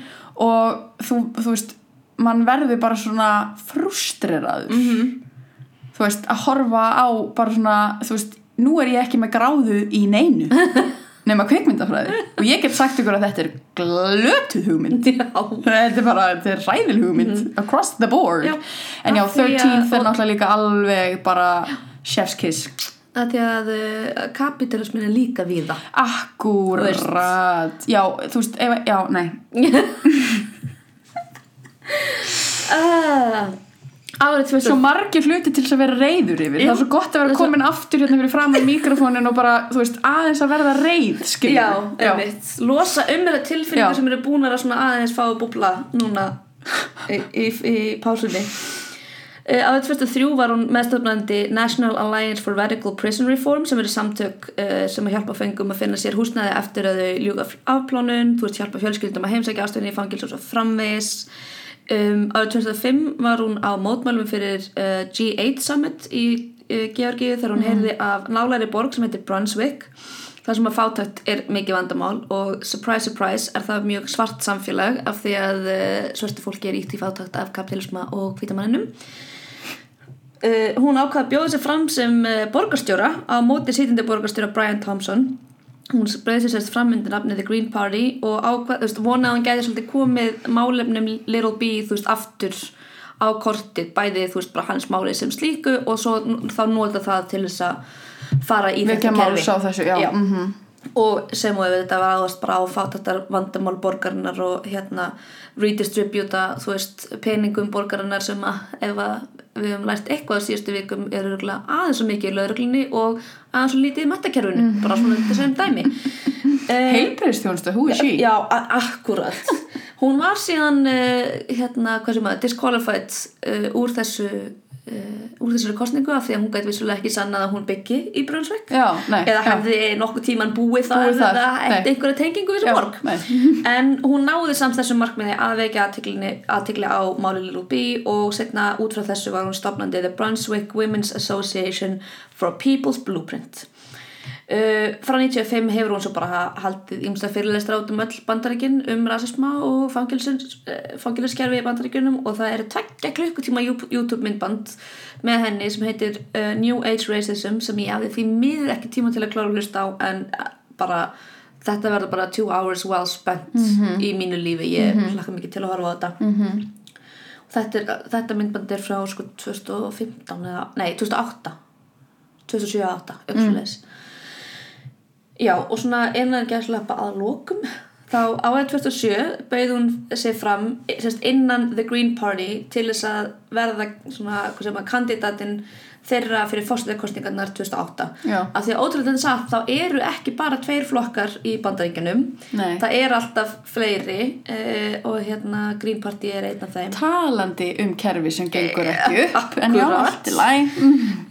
og þú, þú veist mann verður bara svona frustreraður. -hmm. þú veist, að horfa á bara svona, þú veist nú er ég ekki með gráðu í neinu nema kveikmyndafræði og ég get sagt ykkur að þetta er glötuð hugmynd. Þetta er bara, þetta er ræðil hugmynd across the board. Já. en já, Af því að- 13th er náttúrulega líka alveg bara chef's kiss. Að því að uh, kapitalismin er líka víða. Akkúrat já, þú veist, já, nei. Uh, Árið svo 2000 margir hluti til þess að vera reyður yfir. Það er svo gott að vera komin aftur hérna fyrir fram með mikrofónin og bara, þú veist, aðeins að verða reyð skilur Já, einmitt. Losa um þeirra tilfinningar Já. sem eru búnar að aðeins fá að búbla núna í, í, í pásunni. Uh, Árið 2003 var hún meðstofnandi National Alliance for Radical Prison Reform sem eru samtök uh, sem að hjálpa fengum að finna sér húsnæði eftir að þau ljúga afplánun, þú veist hjálpa fjölskyldum að heimsækja ástöðinni í fangils og svo framvegis um, árið 2005 var hún á mótmælum fyrir uh, G8 Summit í uh, Georgíu þegar hún heyrði af nálæri borg sem heitir Brunswick þar sem að fátækt er mikið vandamál og surprise surprise er það mjög svart samfélag af því að uh, svörstu fólki er ítt í fátækt af kapitalisma og hvítamanninum Uh, hún ákvað að bjóða sér fram sem uh, borgarstjóra á móti sýtindi borgarstjóra Brian Thompson hún breyði sér sérst fram undir nafnið The Green Party og ákvað, veist, vonaði að hann gæti svolítið komið málefnum Little B, þú veist, aftur á kortið, bæði, þú veist, bara hans málið sem slíku og svo þá nota það til þess að fara í vekja þetta kerfi þessu, já, Já. Mhm. og sem og ef þetta var aðast bara á fátættar vandamál borgarinnar og hérna redistributa þú veist peningum borgarinnar sem að ef að við höfum lært eitthvað síðustu vikum er aðeins svo mikið í lauruglinni og aðeins svo lítið í metakerfinu bara svona þetta sem dæmi. Uh, heilbreyðstjónustu, who is she? já, akkurat. Hún var síðan uh, hérna, hvað sem að, disqualified uh, úr þessu úr þessari kostningu af því að hún gæti vissulega ekki sannað að hún byggi í Brunswick já, nei, eða já. hefði nokkuð tíman búið það Búið eða eftir einhverja tengingu við Já, þessu borg nei. en hún náði samt þessu markmiði að vekja aðtikli á máli Little B og setna út frá þessu var hún stopnandi The Brunswick Women's Association for People's Blueprint Uh, frá 95 hefur hún svo bara haldið ímslega fyrirlestra út um öll bandaríkin um rasisma og fangiliskerfi í bandaríkunum og það eru tveggja klukkutíma YouTube myndband með henni sem heitir uh, New Age Racism sem ég hafði því miður ekki tíma til að klára að hlusta á en bara þetta verður bara two hours well spent í mínu lífi, ég mm -hmm. mikið til að horfa á þetta. -hmm. þetta, er, þetta myndband er frá sko 2015 eða, nei 2008 2007-2008 uppsvöleis já og svona einan gæðslepa að lokum þá árið 2007 bauð hún sig fram sérst, innan The Green Party til þess að verða svona sem að kandidatin þeirra fyrir fórstuðarkostningarnar 2008 Já. af því að ótrúlega þess að þá eru ekki bara tveir flokkar í bandaríkjunum. Nei. það er alltaf fleiri uh, og hérna Green Party er einn af þeim. Talandi um kerfi sem gengur ekki upp en já, allt í læg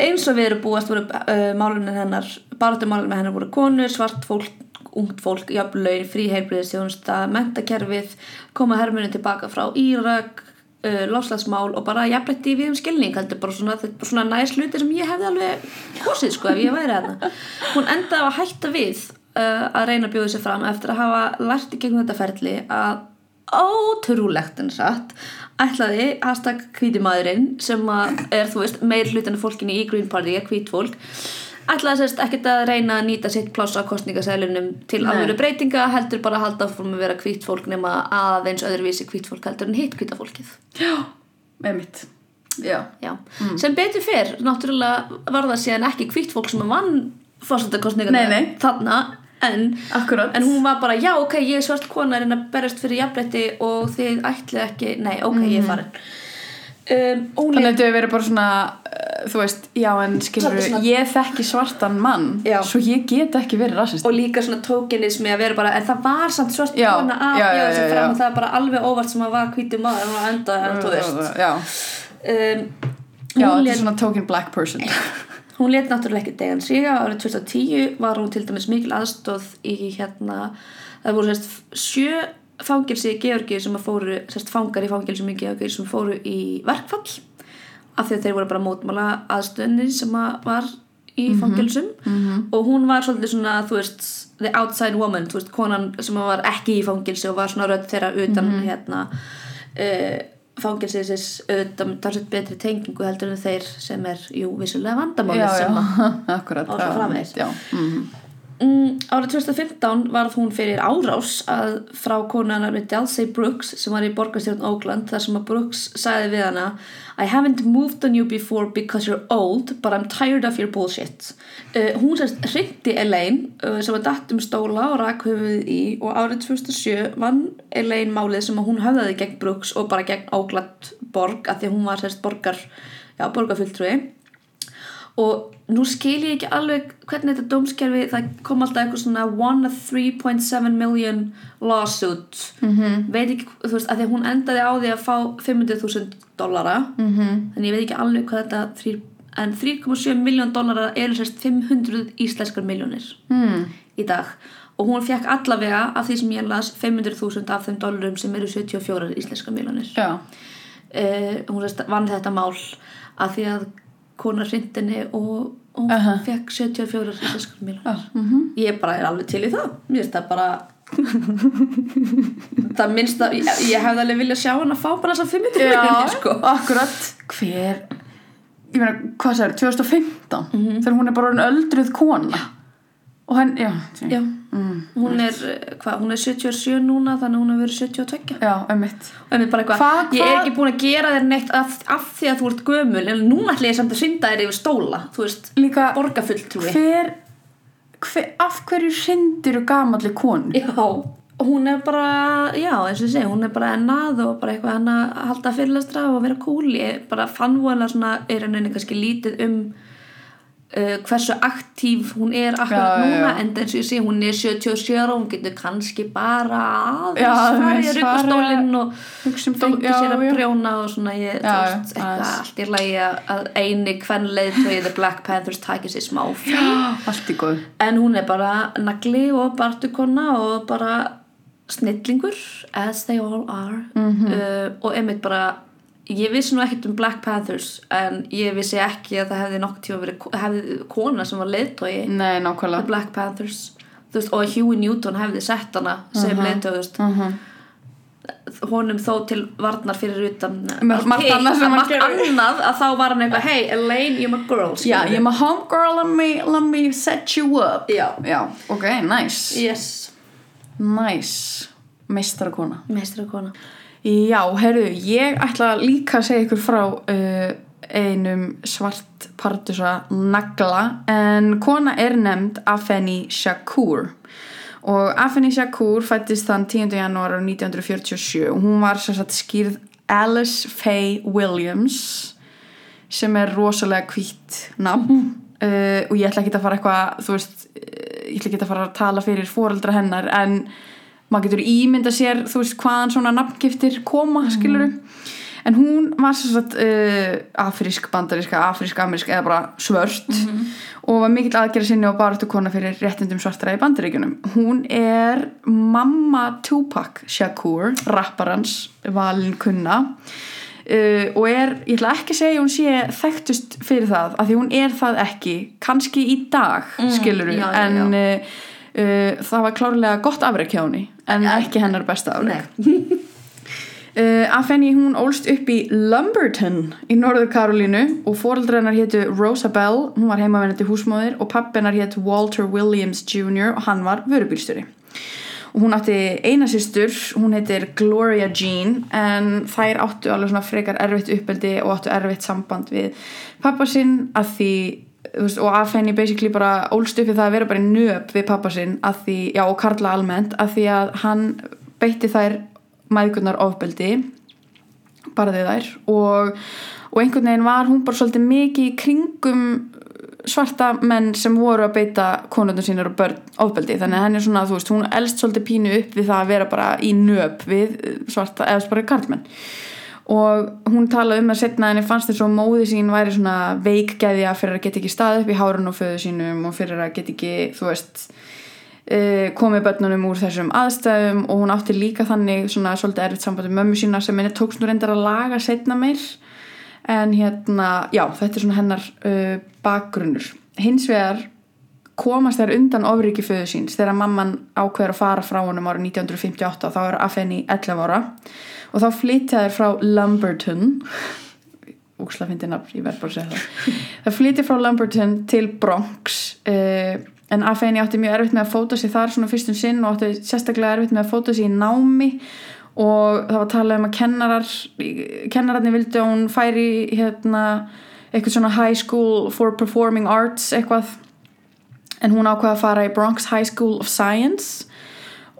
eins og við erum búast voru uh, málunni hennar baráttumálunni hennar voru konur, svart fólk ungt fólk, jafnlaun, fríheilbriðistjónusta mentakerfið, koma hermunni tilbaka frá Írak uh, lofslagsmál og bara jafnletti við um skilning svona, þetta er bara svona næst hluti sem ég hefði alveg kosið sko ef ég væri þarna. Hún endaði að hætta við uh, að reyna að bjóða sér fram eftir að hafa lært í gegnum þetta ferli að ótrúlegt en satt ætlaði hashtag hvítimaðurinn sem að er þú veist meir hlutin af fólkinni í Green Party að hvít fólk ætlaði sérst ekkert að reyna að nýta sitt pláss á kostningasælunum til alveg breytinga heldur bara að halda áfram að vera hvít fólk nema aðeins öðruvísi hvít fólk heldur en hitt hvíta fólkið. Með mitt já, Já. sem betur fyrr, náttúrulega var það síðan ekki hvít fólk sem vann nei. þarna en, en hún var bara, já ok, ég er svart kona en að berjast fyrir jafnrétti og þið ætlið ekki, nei ok, ég er farin. Um, Þannig að hefur verið bara svona, þú veist, já en skilur, svona- ég þekki svartan mann, Já. svo ég get ekki verið rasist. og líka svona tókenismi að vera bara en það var samt svart já. og það er bara alveg óvart sem að var hvítur maður og enda, en þú veist Já, um, já þetta lét er svona token black person. Hún let náttúrulega ekki degan sig árið 2010 var hún til dæmis mikil aðstóð í hérna það voru sérst sjö fangilsi í Georgi sem að fóru, sérst fangar í fangilsum í Georgi sem fóru í verkfall af því að þeir voru bara mótmála aðstöðinni sem að var í fangilsum -hmm. og hún var svolítið svona þú veist, the outside woman þú veist, konan sem var ekki í fangilsi og var svona rödd þeirra utan hérna uh, fangilsins auðvitað talsett betri tengingu heldur en þeir sem er, jú, vissulega vandamálið Já, sem að já, akkurat. Mm, árið 2015 varð hún fyrir árás að frá konanar með Delsey Brooks sem var í borgarstjórn Oakland þar sem að Brooks sagði við hana I haven't moved on you before because you're old but I'm tired of your bullshit. Uh, hún sérst hringdi Elaine uh, sem var datt um stóla og rak höfuðið í og árið 2007 vann Elaine málið sem að hún höfðaði gegn Brooks og bara gegn Oakland borg að því hún var sérst borgar já, borgarfulltrúi. Og nú skil ég ekki alveg hvernig þetta dómskerfi, það kom alltaf eitthvað svona one of 3.7 million lawsuit -hmm. veit ekki, þú veist, að því að hún endaði á því að fá 500.000 dollara -hmm. þannig ég veit ekki alveg hvað þetta þrý, en 3,7 miljón dollara eru sérst 500 íslenskar miljónir Hmm. í dag og hún fekk allavega af því sem ég las 500.000 af þeim dollarum sem eru 74 íslenskar miljónir uh, hún sérst vann þetta mál að því að kona hrindinni og hún Aha. fekk 74 íslenskar miljónir já, mhm. ég bara er alveg til í það mér finnst það bara það minnst að ég, ég hefði alveg viljað sjá hann að fá bara þess að 500 Já, miljónir sko akkurat. Hver, ég meina, hvað sagði, 2015? Mhm. Þegar hún er bara orðin öldruð kona. Og hann, já, Já, Mm. hún er eh, hvað, hún er 77 núna þannig að hún hefur verið 72 já, og Hvað- ég er ekki búin að gera þér neitt af, af því að þú ert gömul en núna ætla ég samt að synda þér yfir stóla þú veist, Líka, borgarfulltrúi hver, hver, af hverju hrindir gamalli konu? Já, og hún er bara, já, eins og ég segi, hún er bara ennað og bara eitthvað hann að halda fyrirlestra og vera cool. Ég bara fann voðalega svona, er henni kannski lítið um uh, hversu aktív hún er akkurat Já, núna, já. en eins og ég segi, hún er 77 ára, hún getur kannski bara aðeins farið ruggustólinn og um fengið sér að brjóna og svona, ég, veist, eitthvað allt í lagi að- eini kvenleið tóið The Black Panthers takið sér smá góð. en hún er bara nagli og bartukonna og bara snillingur as they all are. Uh, og einmitt bara ég vissi nú ekkert um Black Panthers en ég vissi ekki að það hefði nokk tíma verið hefði kona sem var leiðtói Nei, nákvæmlega. Black Panthers veist, og Huey Newton hefði sett hana sem uh leiðtói þú veist, Mhm. honum þó til varnar fyrir utan Margt hitt, annað að að þá var hann eitthvað hey Elaine, you're my girl ég er með homegirl, let me, let me set you up. Já. Já, ok, nice. yes, Nice. Meistara kona. Já, heyrðu, ég ætla líka að segja ykkur frá uh, einum svart partusa nagla en kona er nefnd Afeni Shakur. Og Afeni Shakur fættist þann 10. janúar 1947 og hún var sagt skýrð Alice Faye Williams sem er rosalega hvít nafn. Uh, og ég ætla ekki að fara eitthvað þú veist, uh, ég ætla ekki að fara að tala fyrir foreldra hennar en maður getur ímynda sér þú veist hvaðan svona nafngiftir koma skiluru en hún var sagt uh, afrísk bandaríska, afrísk amerísk eða bara svört og var mikill aðgerða sinni og baráttu kona fyrir réttindum svartra í bandaríkjunum. Hún er mamma Tupac Shakur rapparans valin kunna uh, og er, ég ætla ekki að segja hún sé þekktust fyrir það af því hún er það ekki, kannski í dag mm, skiluru, já, já, en uh, uh, það var klárlega gott afrek hjá henni en ekki hennar besta afrek Nei. Uh, Afeni hún ólst upp í Lumberton í Norður Karolínu og foreldrar hennar hétu Rosa Bell, hún var heimavennandi húsmóðir og pappi hennar hétu Walter Williams Jr. og hann var vörubýrstjóri og hún átti eina systur, hún heitir Gloria Jean en þær áttu alveg svona frekar erfitt uppeldi og áttu erfitt samband við pappa sinn að því veist, og Afeni basically bara ólst upp í það að vera bara í nöp við pappa sinn að því, já og Karla almennt að því að hann beitti þær mæðgunar ofbeldi barðið þær og, og einhvern veginn var hún bara svolítið mikið í kringum svarta menn sem voru að beita konundum sínur og börn ofbeldi. Þannig að henni er svona, þú veist, hún elst svolítið pínu upp við það að vera bara í nöp við svarta, eða bara karlmenn og hún talaði um að setna henni fannst þess að móði sín væri svona veikgeðja fyrir að geta ekki staðið upp í hárun og föðu sínum og fyrir að geta ekki, þú veist uh, komið börnunum úr þessum aðstæðum. Og hún átti líka þannig svona svolítið erfitt samband með mömmu sína sem henni tókst nú reyndar að laga setna meir. En hérna, já, þetta er svona hennar uh, bakgrunnur. Hins vegar komast þær undan ofriki föðu síns. Þegar mamman ákveður að fara frá honum ára 1958 þá er Afeni 11 ára og þá flytja þær frá Lumberton. Úksla fyndi nafn, ég verð bara að segja það. Það flytja frá Lumberton til Bronx uh, en Afeni átti mjög erfitt með að fóta sig þar svona fyrstum sinn og átti sérstaklega erfitt með að fóta sig í námi. Og það var að tala um að kennarar kennararnir vildi að hún færi hérna eitthvað svona high school for performing arts eitthvað. En hún ákvaði að fara í Bronx High School of Science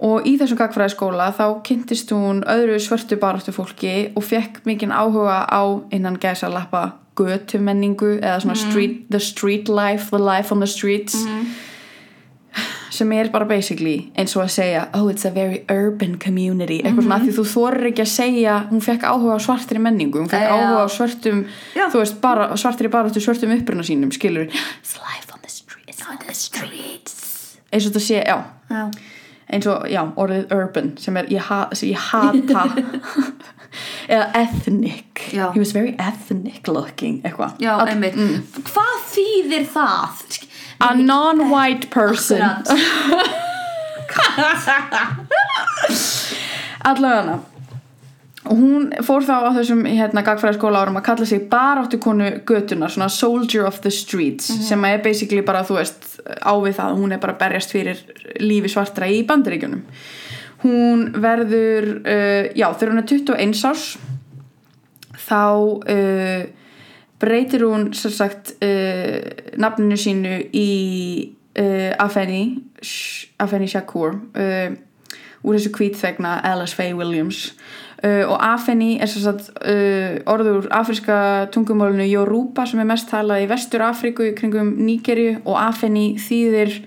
og í þessum gagfræðiskóla þá kynntist hún öðru svörtu baráttu fólki og fekk mikinn áhuga á innan gæsa lappa götu menningu eða svona street, the street life, the life on the streets sem er bara basically eins og að segja oh it's a very urban community. Eitthvað svona af því þú þorir ekki að segja hún fekk áhuga á svartri menningu hún fekk Já. áhuga á svörtum Já. þú veist, bara, svartri baráttu svörtum uppruna sínum skilur it's life on the streets on the streets. Eins og þetta sé, já. Já. Eins og, já, orðið urban sem er, ég, ha, sem ég hata. Eða ethnic. Já. he was very ethnic looking eitthvað. Einmitt. Hvað þýðir það? a non-white person. Allavega og hún fór þá á þessum hérna, gagfræðaskóla árum að kalla sig baráttu konu götunar, svona soldier of the streets sem er basically bara þú veist ávið það, hún er bara berjast fyrir lífi svartra í bandaríkjunum. Hún verður uh, já, þegar hún er 21 árs þá uh, breytir hún sem sagt uh, nafninu sínu í uh, Afeni Afeni Shakur uh, úr þessu kvítþegna Alice Faye Williams uh, og Afeni er sem sagt uh, orður úr afríska tungumálinu Yoruba sem er mest talað í vestur Afríku í kringum Nígerju og Afeni þýðir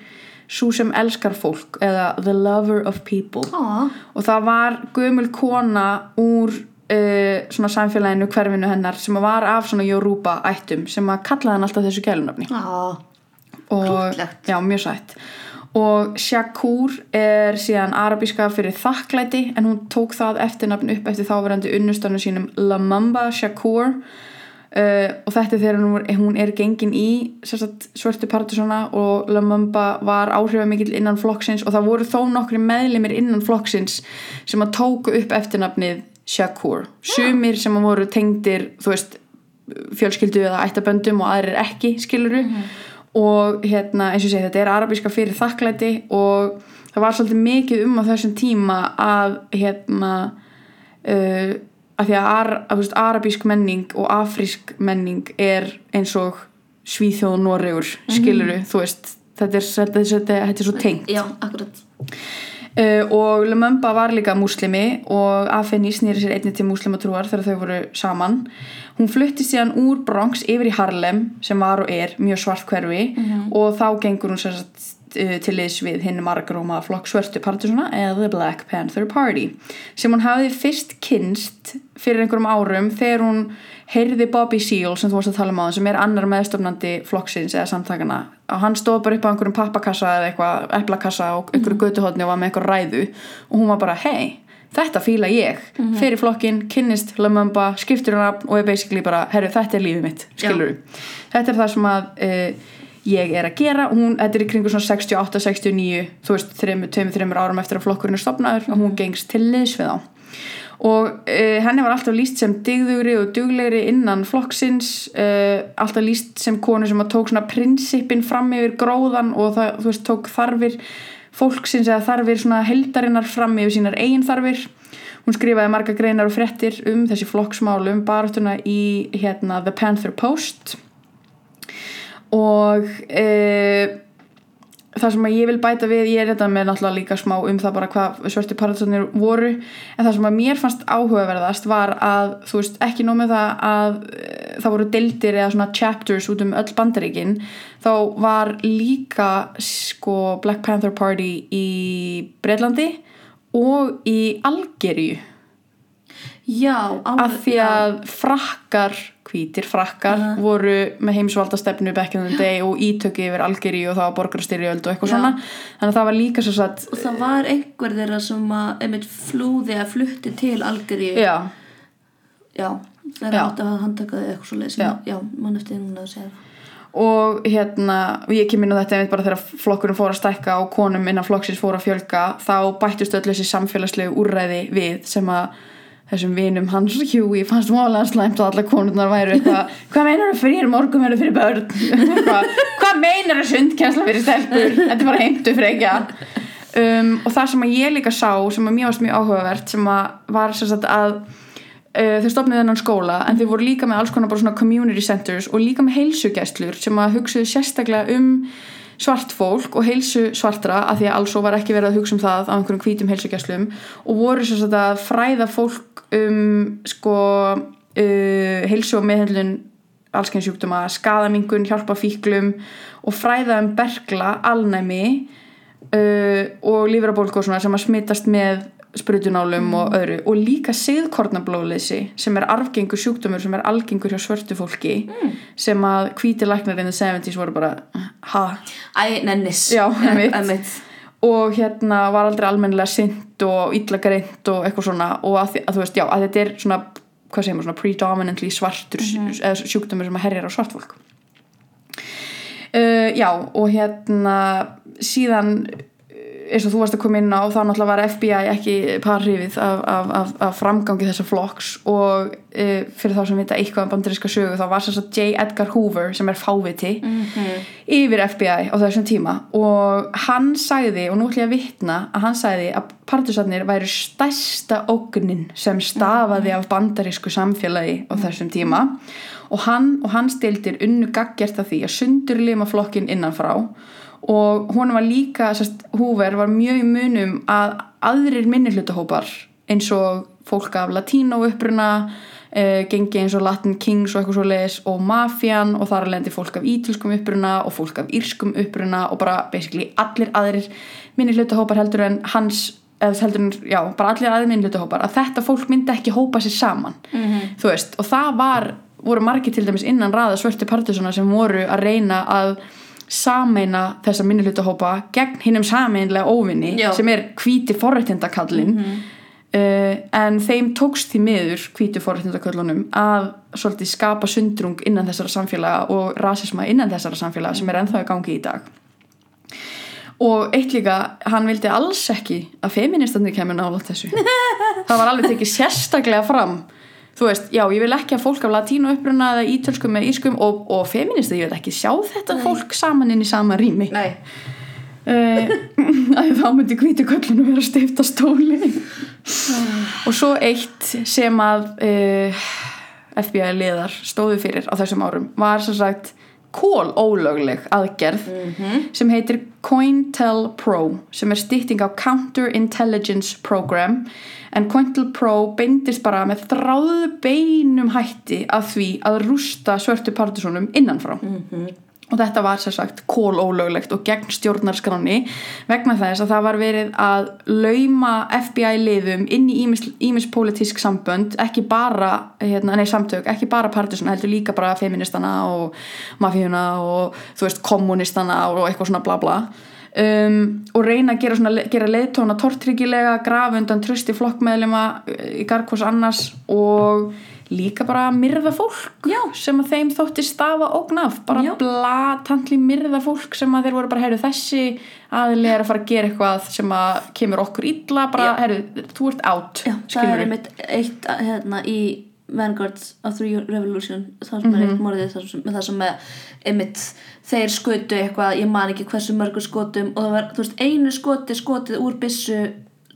svo sem elskar fólk eða the lover of people. Ó, og það var gömul kona úr uh, svona samfélaginu hverfinu hennar sem var af svona Yoruba ættum sem að kallaði hann alltaf þessu gælunafni ó, og Krúttlegt. já, mjög sætt og Shakur er síðan arabíska fyrir þakklæti en hún tók það eftirnafn upp eftir þáverandi unnustanu sínum Lamamba Shakur. Uh, og þetta er þegar hún, er gengin í sagt, svörtu partisona og Lamamba var áhrifamikill innan flokksins og það voru þó nokkri meðlimir innan flokksins sem að tóku upp eftirnafnið Shakur. Sumir sem að voru tengdir þú veist fjölskyldu eða ættaböndum og aðrir ekki skiluru og hérna eins og segi þetta er arabíska fyrir þakklæti og það var svolítið mikið um á þessum tíma að hérna uh, að því að, ar, að veist, arabísk menning og afrísk menning er eins og Svíþjóð og Noregur skiluru, þú veist þetta er, þetta, er, þetta, er, þetta er svo tengt. Já, akkurat Uh, og Lumumba var líka múslimi og Afeni snýri sér einni til múslimatrúar þegar þau voru saman. Hún flutti síðan úr Bronx yfir í Harlem sem var og er mjög svart hverfi og þá gengur hún satt, uh, til liðs við hinn margróma flokk svörtu partisuna eða The Black Panther Party sem hún hafði fyrst kynst fyrir einhverjum árum þegar hún heyrði Bobby Seale sem þú varst að tala um á sem er annar meðstofnandi flokksins eða samtakana og hann stóð bara upp á einhverjum pappakassa eða eitthvað eplakassa og einhverju götuhotni og var með eitthvað ræðu og hún var bara hei, þetta fíla ég. Fyrir flokkin, kynnist Lumumba skiptir hún af og er basically bara herru, þetta er lífið mitt, skilur þetta er það sem að uh, ég er að gera hún, þetta er í kringu svona 68, 69 þú veist, þreimur, tveimur, þreimur árum eftir að flokkurinn er stopnaður og hún gengst til liðs við þá og uh, henni var alltaf líst sem digðugri og duglegri innan flokksins uh, alltaf líst sem konu sem tók svona prinsipin fram yfir gróðan og það, þú veist, tók þarfir fólksins eða þarfir svona heldarinnar fram yfir sínar eigin þarfir. Hún skrifaði marga greinar og fréttir um þessi flokksmálum baráttuna í hérna The Panther Post. Og uh, það sem að ég vil bæta við, ég er þetta með náttúrulega líka smá um það bara hvað svörtu paradísarnir voru en það sem að mér fannst áhugaverðast var að þú veist ekki nómið það að eh, það voru deildir eða svona chapters út um öll bandaríkin þá var líka sko Black Panther Party í Breitlandi og í Algeríu. Já, af því að frakkar hvítir frakkar Uh-huh. voru með heimsvaldastefnu back in the day og ítöki yfir Algeri og það var borgarstyrjöld og eitthvað Já. svona þannig að það var líka svo satt Og það var einhver þeirra sem að einmitt flúði að flutti til Algeríu já, Já, þeirra átti að handtaka þau eitthvað svo leið Já. já, mann eftir núna að segja og hérna og ég kem inn á þetta einmitt bara þegar flokkurinn fór að stækka og konum innan flokksins fór að fjölga þá bættust öll þessi samfélagslegu úrræði við sem að þessum vinum hans Hjúi fannst mólega slæmt að alla konurnar væru eitthvað hvað meinar það fyrir? Morgum er fyrir börn. Hvað, hvað meinar það sundkjænsla fyrir stelpur? Þetta er bara heimtu frekja. Um, og það sem ég líka sá sem að mér varst mjög áhugavert sem að var sem sagt að uh, þau stopnuðu þennan skóla en þau voru líka með alls konar bara svona community centers og líka með heilsugæslur sem að hugsuðu sérstaklega um svart fólk og heilsu svartra af því að alls var ekki verið að hugsa um það á einhverjum hvítum heilsugæslum og voru sagt að fræða fólk um sko uh, heilsu og meðhendlun allskenn sjúkdóma, skadamingun, hjálpa fíklum og fræða um bergla, alnæmi uh, og lífrabólku og svona sem að smitast með sprutunálum og öðru og líka siðkornablóðleysi sem er arfgengur sjúkdómur sem er algengur hjá svörtu fólki sem að hvíti læknar in the 70s voru bara ha, Æ, nennis. Já, einmitt. og hérna var aldrei almennilega sint og illa greint og eitthvað svona og að, að þú veist, já, að þetta er svona hvað segir maður, svona predominantly svartur eða sjúkdómur sem að herjar á svart fólk. Uh, já, og hérna síðan eins og þú varst að koma inn á þá náttúrulega var FBI ekki parhrifið af, af, af, af framgangi þessa flokks. Og uh, fyrir þá sem vita eitthvað um bandaríska sögu þá var að J. Edgar Hoover sem er fáviti yfir FBI á þessum tíma. Og hann sagði, og nú ætlum ég að vitna að hann sagði að partusarnir væri stærsta ógnin sem stafaði af bandarísku samfélagi á þessum tíma. Og hann og hans deildir unnu gaggjert af því að sundurlima flokkin innanfrá og hún var líka, sérst, Hoover var mjög í munum að aðrir minnihlutahópar eins og fólk af latínó uppruna uh, gengi eins og Latin Kings og eitthvað svo leiðis og mafjan og þar lendi fólk af ítilskum uppruna og fólk af írskum uppruna og bara basically allir aðrir minnihlutahópar heldur en hans heldur en, já, bara allir aðrir minnihlutahópar að þetta fólk myndi ekki hópa sér saman -hmm. þú veist, og það var voru margir til dæmis innan raða svörti partusuna sem voru að reyna að sameina þessa minnihlutahópa gegn hinnum sameinlega óvinni Já. sem er hvíti forréttindakallin uh, en þeim tókst því miður hvíti forréttindaköllunum að svolítið skapa sundrung innan þessara samfélaga og rasisma innan þessara samfélaga sem er ennþá í gangi í dag. Og eitt líka hann vildi alls ekki að feministarnir kemur nála þessu. Það var alveg tekið sérstaklega fram þú veist, já, ég vil ekki að fólk af latínu uppruna eða ítölskum eða ískum og, og feministar, ég vil ekki sjá þetta fólk saman inn í sama rými. Nei, uh, að þá myndi hvíti köllunum vera stifta stóli. Og svo eitt sem að uh, FBI liðar stóðu fyrir á þessum árum var sem sagt kól ólögleg aðgerð sem heitir COINTELPRO sem er stytting á Counter Intelligence Program. En COINTELPRO beindist bara með þráðu beinum hætti að því að rústa svörtu partisónum innanfrá og þetta var sér sagt kól ólöglegt og gegn stjórnarskráni vegna þess að það var verið að lauma FBI liðum inn í ímis pólitísk sambönd ekki bara, hérna, nei samtök ekki bara partisón, heldur líka bara feministana og mafíuna og þú veist kommunistana og eitthvað svona bla bla. Um, og reyna að gera, svona, gera leiðtóna tortryggilega, grafa undan trösti flokkmeðlima í garkvors annars og líka bara myrða fólk Já. sem að þeim þótti stafa ógnaf bara blatantli myrða fólk sem að þeir voru bara, heyrðu, þessi aðli er að fara að gera eitthvað sem að kemur okkur illa, bara, heyrðu, þú ert átt er einmitt eitt hérna í Vanguard of the Revolution. Það sem er eitt morðið það sem, það sem er einmitt þeir skutu eitthvað, ég man ekki hversu mörgur skotum og það var, þú veist, einu skoti skotið úr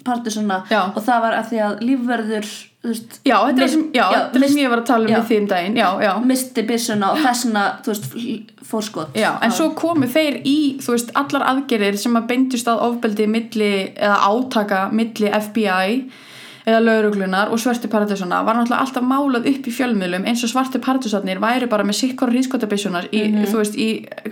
byssu partisuna Já. og það var að því að lífverður veist, Já, þetta er sem, já, þetta er sem ég var að tala um já. því um daginn, já, já. misti byssuna og þessuna þú veist, fórskot Já, en svo komu þeir í, þú veist, allar aðgerir sem að beindust að ofbeldi milli, eða átaka milli FBI eða lauruglunar og svörtu paradísuna var náttúrulega alltaf málað upp í fjölmiðlum eins og svartu paradísarnir væri bara með sikkkora hrískotabissunar í, Mhm. þú veist, í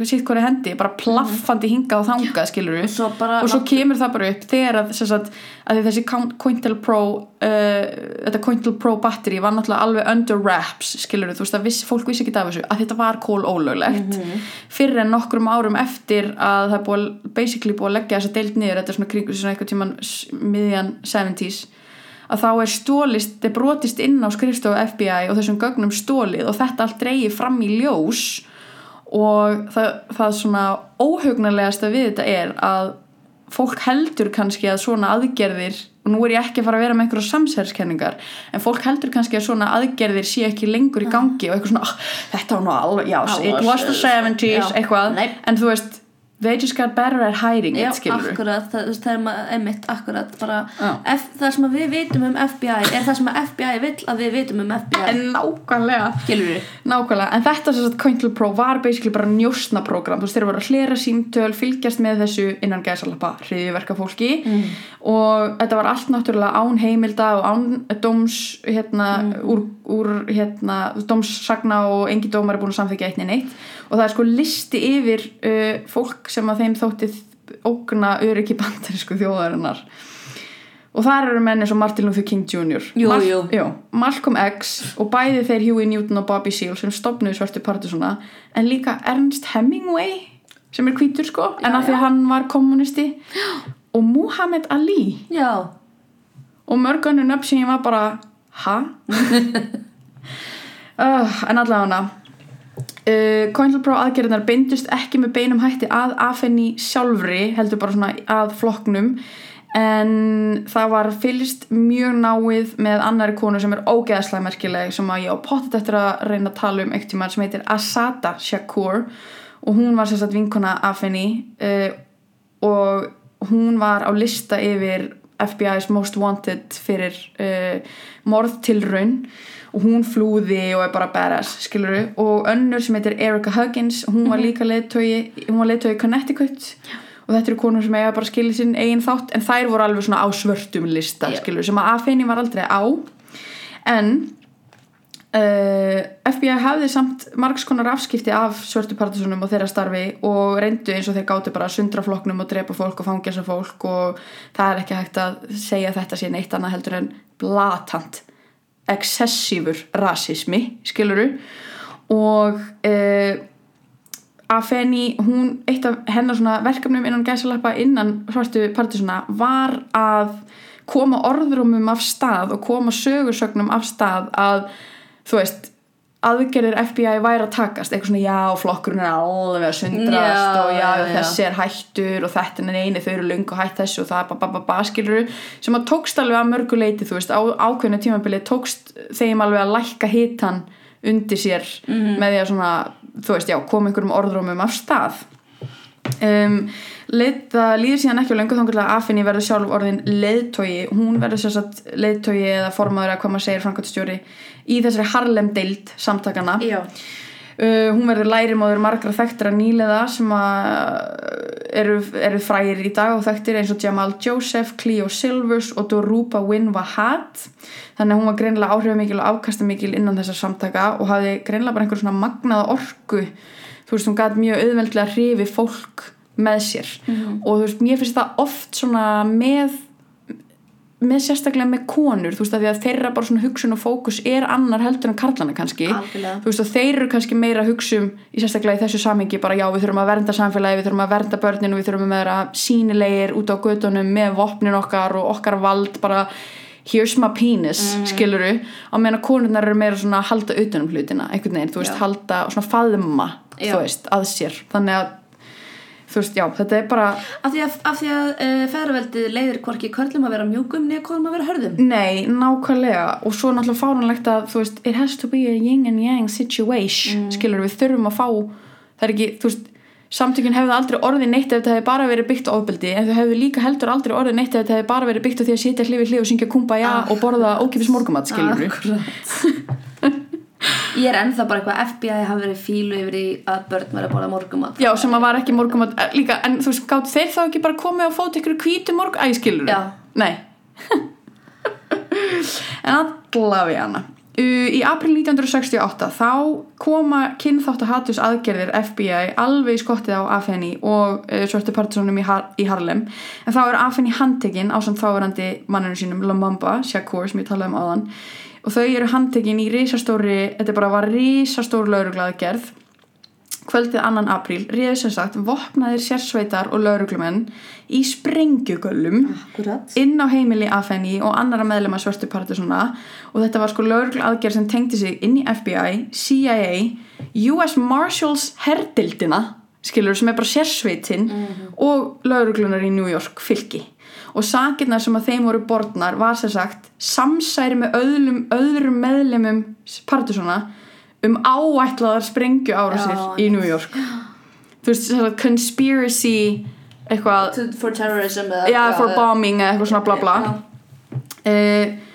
sikkkora hendi, bara plaffandi hingað og þangað, skilur og svo bara og svo kemur það bara upp þegar að, sagt, að þessi Cointel Pro uh, þetta Cointel Pro batteri var náttúrulega alveg under wraps skilur þú veist að viss, fólk vissi ekki af þessu að þetta var kól ólöglegt Mhm. fyrir en nokkrum árum eftir að það búið, basically búið að leggja þessa deild niður þetta er svona kringur svona eitthvað tíman s- miðjan 70s að þá er stólist, er brotist inn á skrifstofu FBI og þessum gögnum stólið og þetta allt dreigir fram í ljós. Og það, það svona óhugnarlegasta við þetta er að fólk heldur kannski að svona aðgerðir og nú er ég ekki að fara að vera með einhverja samsæðiskenningar en fólk heldur kannski að svona aðgerðir sé ekki lengur í gangi og eitthvað svona "Ah, þetta var nú alveg, já, it was the 70s já, eitthvað, nei. en þú veist they just got better at hiding Já, it, skilur akkurat, það, það er maður einmitt akkurat bara, Já. F, það sem við vitum um FBI er það sem FBI vill að við vitum um FBI en nákvæmlega. Nákvæmlega, en þetta sem sagt Cointel Pro var basically bara njóstnaprogram, þú veist þeir voru að hlera símtöl, fylgjast með þessu innan gæsalappa hriðiverka fólki Mm. og þetta var allt náttúrulega án heimilda og án dóms hérna, Mm. úr, úr hérna, dómssagna og engi dómar er búin að samþykja eitt neitt. Og það er sko listi yfir uh, fólk sem að þeim þótti ógna öryggi bandarísku þjóðarinnar og þar eru menni svo Martin Luther King Jr. Jú, jú. Jú, Malcolm X og bæði þeir Huey Newton og Bobby Seale sem stopnuðu svörtu partisuna en líka Ernst Hemingway sem er hvítur sko en Já, af því að já. hann var kommunisti og Muhammad Ali Já, og mörg önnu nöfn sem ég var bara ha? uh, en allavega hana uh, Cointel Pro aðgerðinar beindust ekki með beinum hætti að afenni sjálfri heldur bara svona að flokknum. En það var fylgst mjög náið með annari konu sem er ógeðslega merkileg sem að ég á pottet eftir að reyna að tala um eitt tíma sem heitir Asada Shakur. Og hún var sérstætt vinkona Afeni uh, og hún var á lista yfir FBI's Most Wanted fyrir uh, morðtilraun og hún flúði og er bara badass skiluru og önnur sem heitir Erica Huggins hún var líka leiðtogi hún var leiðtogi Connecticut. Og þetta eru konur sem eiga bara skilja sinn eigin þátt en þær voru alveg svona á svörtum lista Já. skiluru sem að AFN var aldrei á. En uh, FBI hafði samt margs konar afskipti af svörtu partisunum og þeirra starfi og reyndu eins og þeir gátu bara að sundra flokknum og drepa fólk og fangja þessar fólk og það er ekki hægt að segja þetta sé neitt annað heldur en blatant excessífur rasismi skiluru og uh, Afeni, hún, eitt af hennar svona verkefnum innan gæsalappa innan svartu partisuna var að koma orðrumum af stað og koma sögursögnum af stað að, þú veist aðgerðir FBI væri að takast eitthvað svona já, flokkurinn er alveg að sundrast Já, og já, já, já. þessi er hættur og þetta er eini, þau eru löngu hætt þessu og það er bara ba, skiluru sem að tókst alveg að mörgu leiti, þú veist, á ákveðinu tímabili tókst þeim alveg að lækka hitan undir sér Mhm. með því að svona, þú veist, já, koma einhverjum orðrómum af stað um, leið, það líður síðan ekki á löngu þannig að Afini verður sjálf orðin leiðtogi. Hún verður sér satt leiðtogi eða formaður eða hvað maður segir framkvæmstjóri í þessari Harlem deild samtakana Uh, hún verður lærimóður margra þekktra nýleða sem að eru, eru frægir í dag og þekktir eins og Jamal Joseph, Cleo Silvers og Doruba Win Wahat. Þannig að hún var greinlega áhrifamikil og afkastamikil innan þessar samtaka og hafði greinlega bara einhver svona magnaða orku þú veist, hún gæti mjög auðveldlega hrifi fólk með sér og þú veist, mér finnst það oft svona með með sérstaklega með konur þú veist að því að þeirra bara svona hugsun og fókus er annar heldur en karlana kannski Algjörlega. þú veist og þeir eru kannski meira að hugsa um í sérstaklega í þessu samhengi bara já við þurfum að vernda samfélagi, við þurfum að vernda börnin og við þurfum að vera sínilegir út á gödunum með vopnin okkar og okkar vald bara here's my penis, Mhm. skiluru á meðan að konurnar eru meira svona að halda utanum hlutina, einhvern veginn, þú veist, Já. halda svona faðma, Já. þú veist, að sér. Þannig að, þú veist, já, þetta er bara af því að, af því að uh, feðraveldið leiðir hvorki körlum að vera mjúkum neða konum að vera hörðum. Nei, nákvæmlega. Og svo náttúrulega fáránlegt að þú veist, it has to be a yin and yang situation Mm. skilur við þurfum að fá það er ekki, þú veist, samtökin hefðu aldrei orðið neitt ef þetta hefði bara verið byggt á ofbeldi. En þau hefðu líka heldur aldrei orðið neitt ef þetta hefði bara verið byggt á því að sitja hlifið hlið og syngja kumba já og borða ókipis morgumat skilur Akkurat Ég er ennþá bara eitthvað FBI hafi verið fílu yfir í að börn verið að borða morgumat já sem að var ekki morgumat eh, líka en þú veist gátt þeir þá ekki bara komið og fót ykkur hvítu morg æ skilur Já. nei. En allavega hana Í april 1968 þá koma kynþáttahatus aðgerðir FBI alveg skottið á Afeni og uh, svörtu partisónum í, Har í Harlem. En þá er Afeni handtekinn á samt þáverandi manninu sínum Lamamba, Shakur sem ég talaði um áðan og þau eru handtekinn í risastóri, þetta bara var risastóri lauruglaðgerð kvöldið annan apríl réðu sem sagt vopnaðir sérsveitar og lauruglumenn í sprengjugöllum Akkurat inn á heimili Afeni og annara meðlema svörtu partisóna og þetta var sko lauruglu aðgerð sem tengdi sig inn í FBI, CIA US Marshals herdildina skilur sem er bara sérsveitin og lauruglunar í New York fylki og sakirnar sem að þeim voru borðnar var sem sagt samsæri með öðrum, öðrum meðlemum partisóna um áætlaðar sprengju árásir Já, í New York. Þú veist, sem sagt conspiracy eitthvað For terrorism eða já, for bombing eða eitthvað svona bla bla. Já. uh,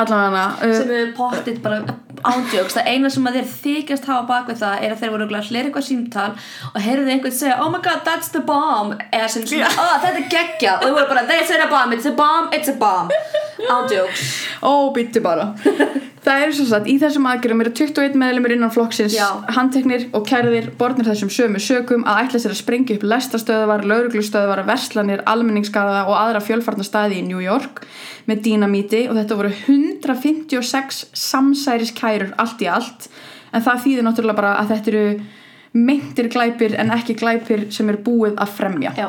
allavega uh, sem við pottit bara ándjóks það eina sem að þeir þykjast hafa bak við það er að þeir voru að hlera eitthvað símtal og heyrðu einhvern segja oh my god that's the bomb. Eða sem svona Já. oh þetta er geggja og þeir voru bara they said a bomb. It's a bomb. It's a bomb. Ándjóks ó, byttu bara það er svo satt, í þessum aðgerðum eru 21 meðlumir innan flokksins handteknir og kærðir borðnir þessum sömu sökum að ætla sér að sprengja upp lestastöðvar, lauruglustöðvar, verslanir almenningsgarða og aðra fjölfarnar staði í New York með dínamíti og þetta voru 156 samsæris kærur allt í allt. En það þýðir náttúrulega bara að þetta eru meintir glæpir en ekki glæpir sem er búið að fremja. Já.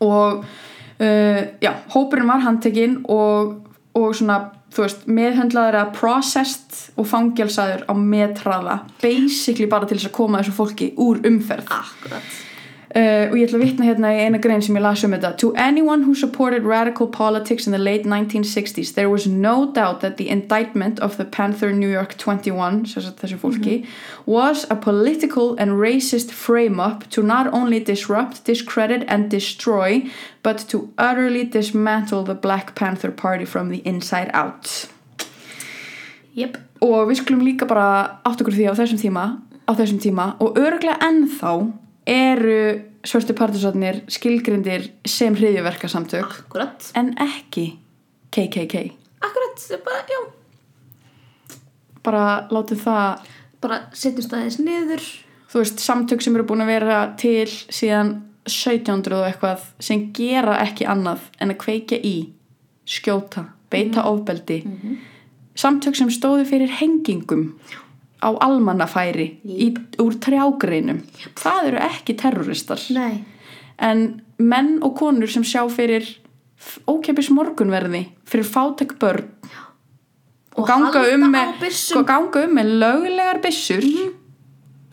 Og uh, já, hópurinn var handtekinn og, og svona, þú veist, meðhöndlaður að processed og fangelsaður á metraða, basically bara til þess að koma þessu fólki úr umferð. Akkurat uh, og ég ætla að vitna hérna í eina grein sem ég las um þetta. To anyone who supported radical politics in the late 1960s there was no doubt that the indictment of the Panther New York 21 sem sagt þessu fólki was a political and racist frame-up to not only disrupt, discredit and destroy but to utterly dismantle the Black Panther Party from the inside out. Jep. og við skulum líka bara átt okkur því á þessum tíma á þessum tíma og örglega ennþá eru svörstu partisotnir skilgrindir sem hriðjuverkasamtök akkurat. En ekki KKK akkurat, bara, já. Bara látið það bara setjum staðins niður. Þú veist, samtök sem eru búin að vera til síðan 1700 og eitthvað sem gera ekki annað en að kveikja í skjóta, beita ofbeldi. Samtök sem stóðu fyrir hengingum á almannafæri í, úr trjágreinum. Það eru ekki terroristar. Nei. En menn og konur sem sjá fyrir ókeppis morgunverði fyrir fátek börn og, Og ganga um með og ganga um með löglegar byssur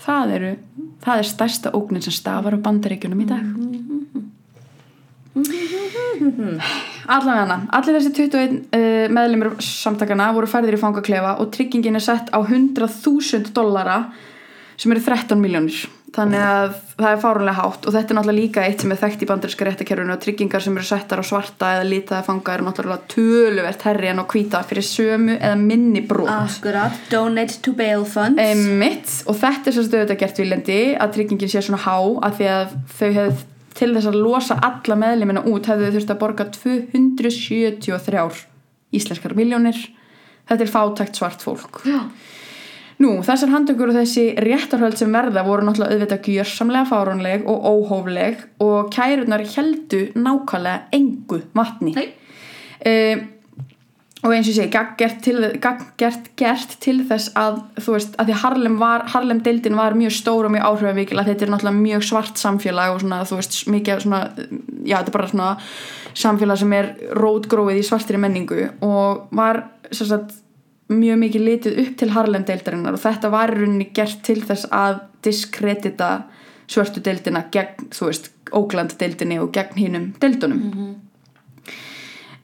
það eru það er stærsta ógnin sem stafar á bandaríkjunum í dag allavega hana allir þessi 21 uh, meðlumir samtakana voru færðir í fangaklefa og tryggingin er sett á 100.000 dollara sem eru 13 miljónir þannig að það er fárunlega hátt og þetta er náttúrulega líka eitt sem er þekkt í bandaríska réttakerfinu og tryggingar sem eru settar á svarta eða litaða fanga eru náttúrulega töluvert herri en á hvíta fyrir sömu eða minni brot. Akkurat, donate to bail funds. Einmitt, og þetta er svo stöðut að gert viljandi að tryggingin sé svona há að því að þau hefðu til þess að losa alla meðlimina út hefðu þurft að borga 273 íslenskar miljónir þetta er fátækt svart fólk. Já, Nú, þessar handtökur og þessi réttarhöld sem verða voru náttúrulega auðvitað gjörsamlega fáránleg og óhófleg og kærunar heldu nákvæmlega engu vatni. Nei. Uh, og eins og ég segi gagngert til, gagngert gert til þess að þú veist, að því Harlem var Harlem deildin var mjög stór og mjög áhrifamikil að þetta er náttúrulega mjög svart samfélag og svona þú veist, mikið svona já, þetta er bara svona samfélag sem er rótgróið í svartri menningu og var sagt mjög mikið litið upp til Harlem deildarinnar og þetta var í rauninni gert til þess að diskredita svörtu deildina gegn, þú veist, Oakland deildinni og gegn hinnum deildunum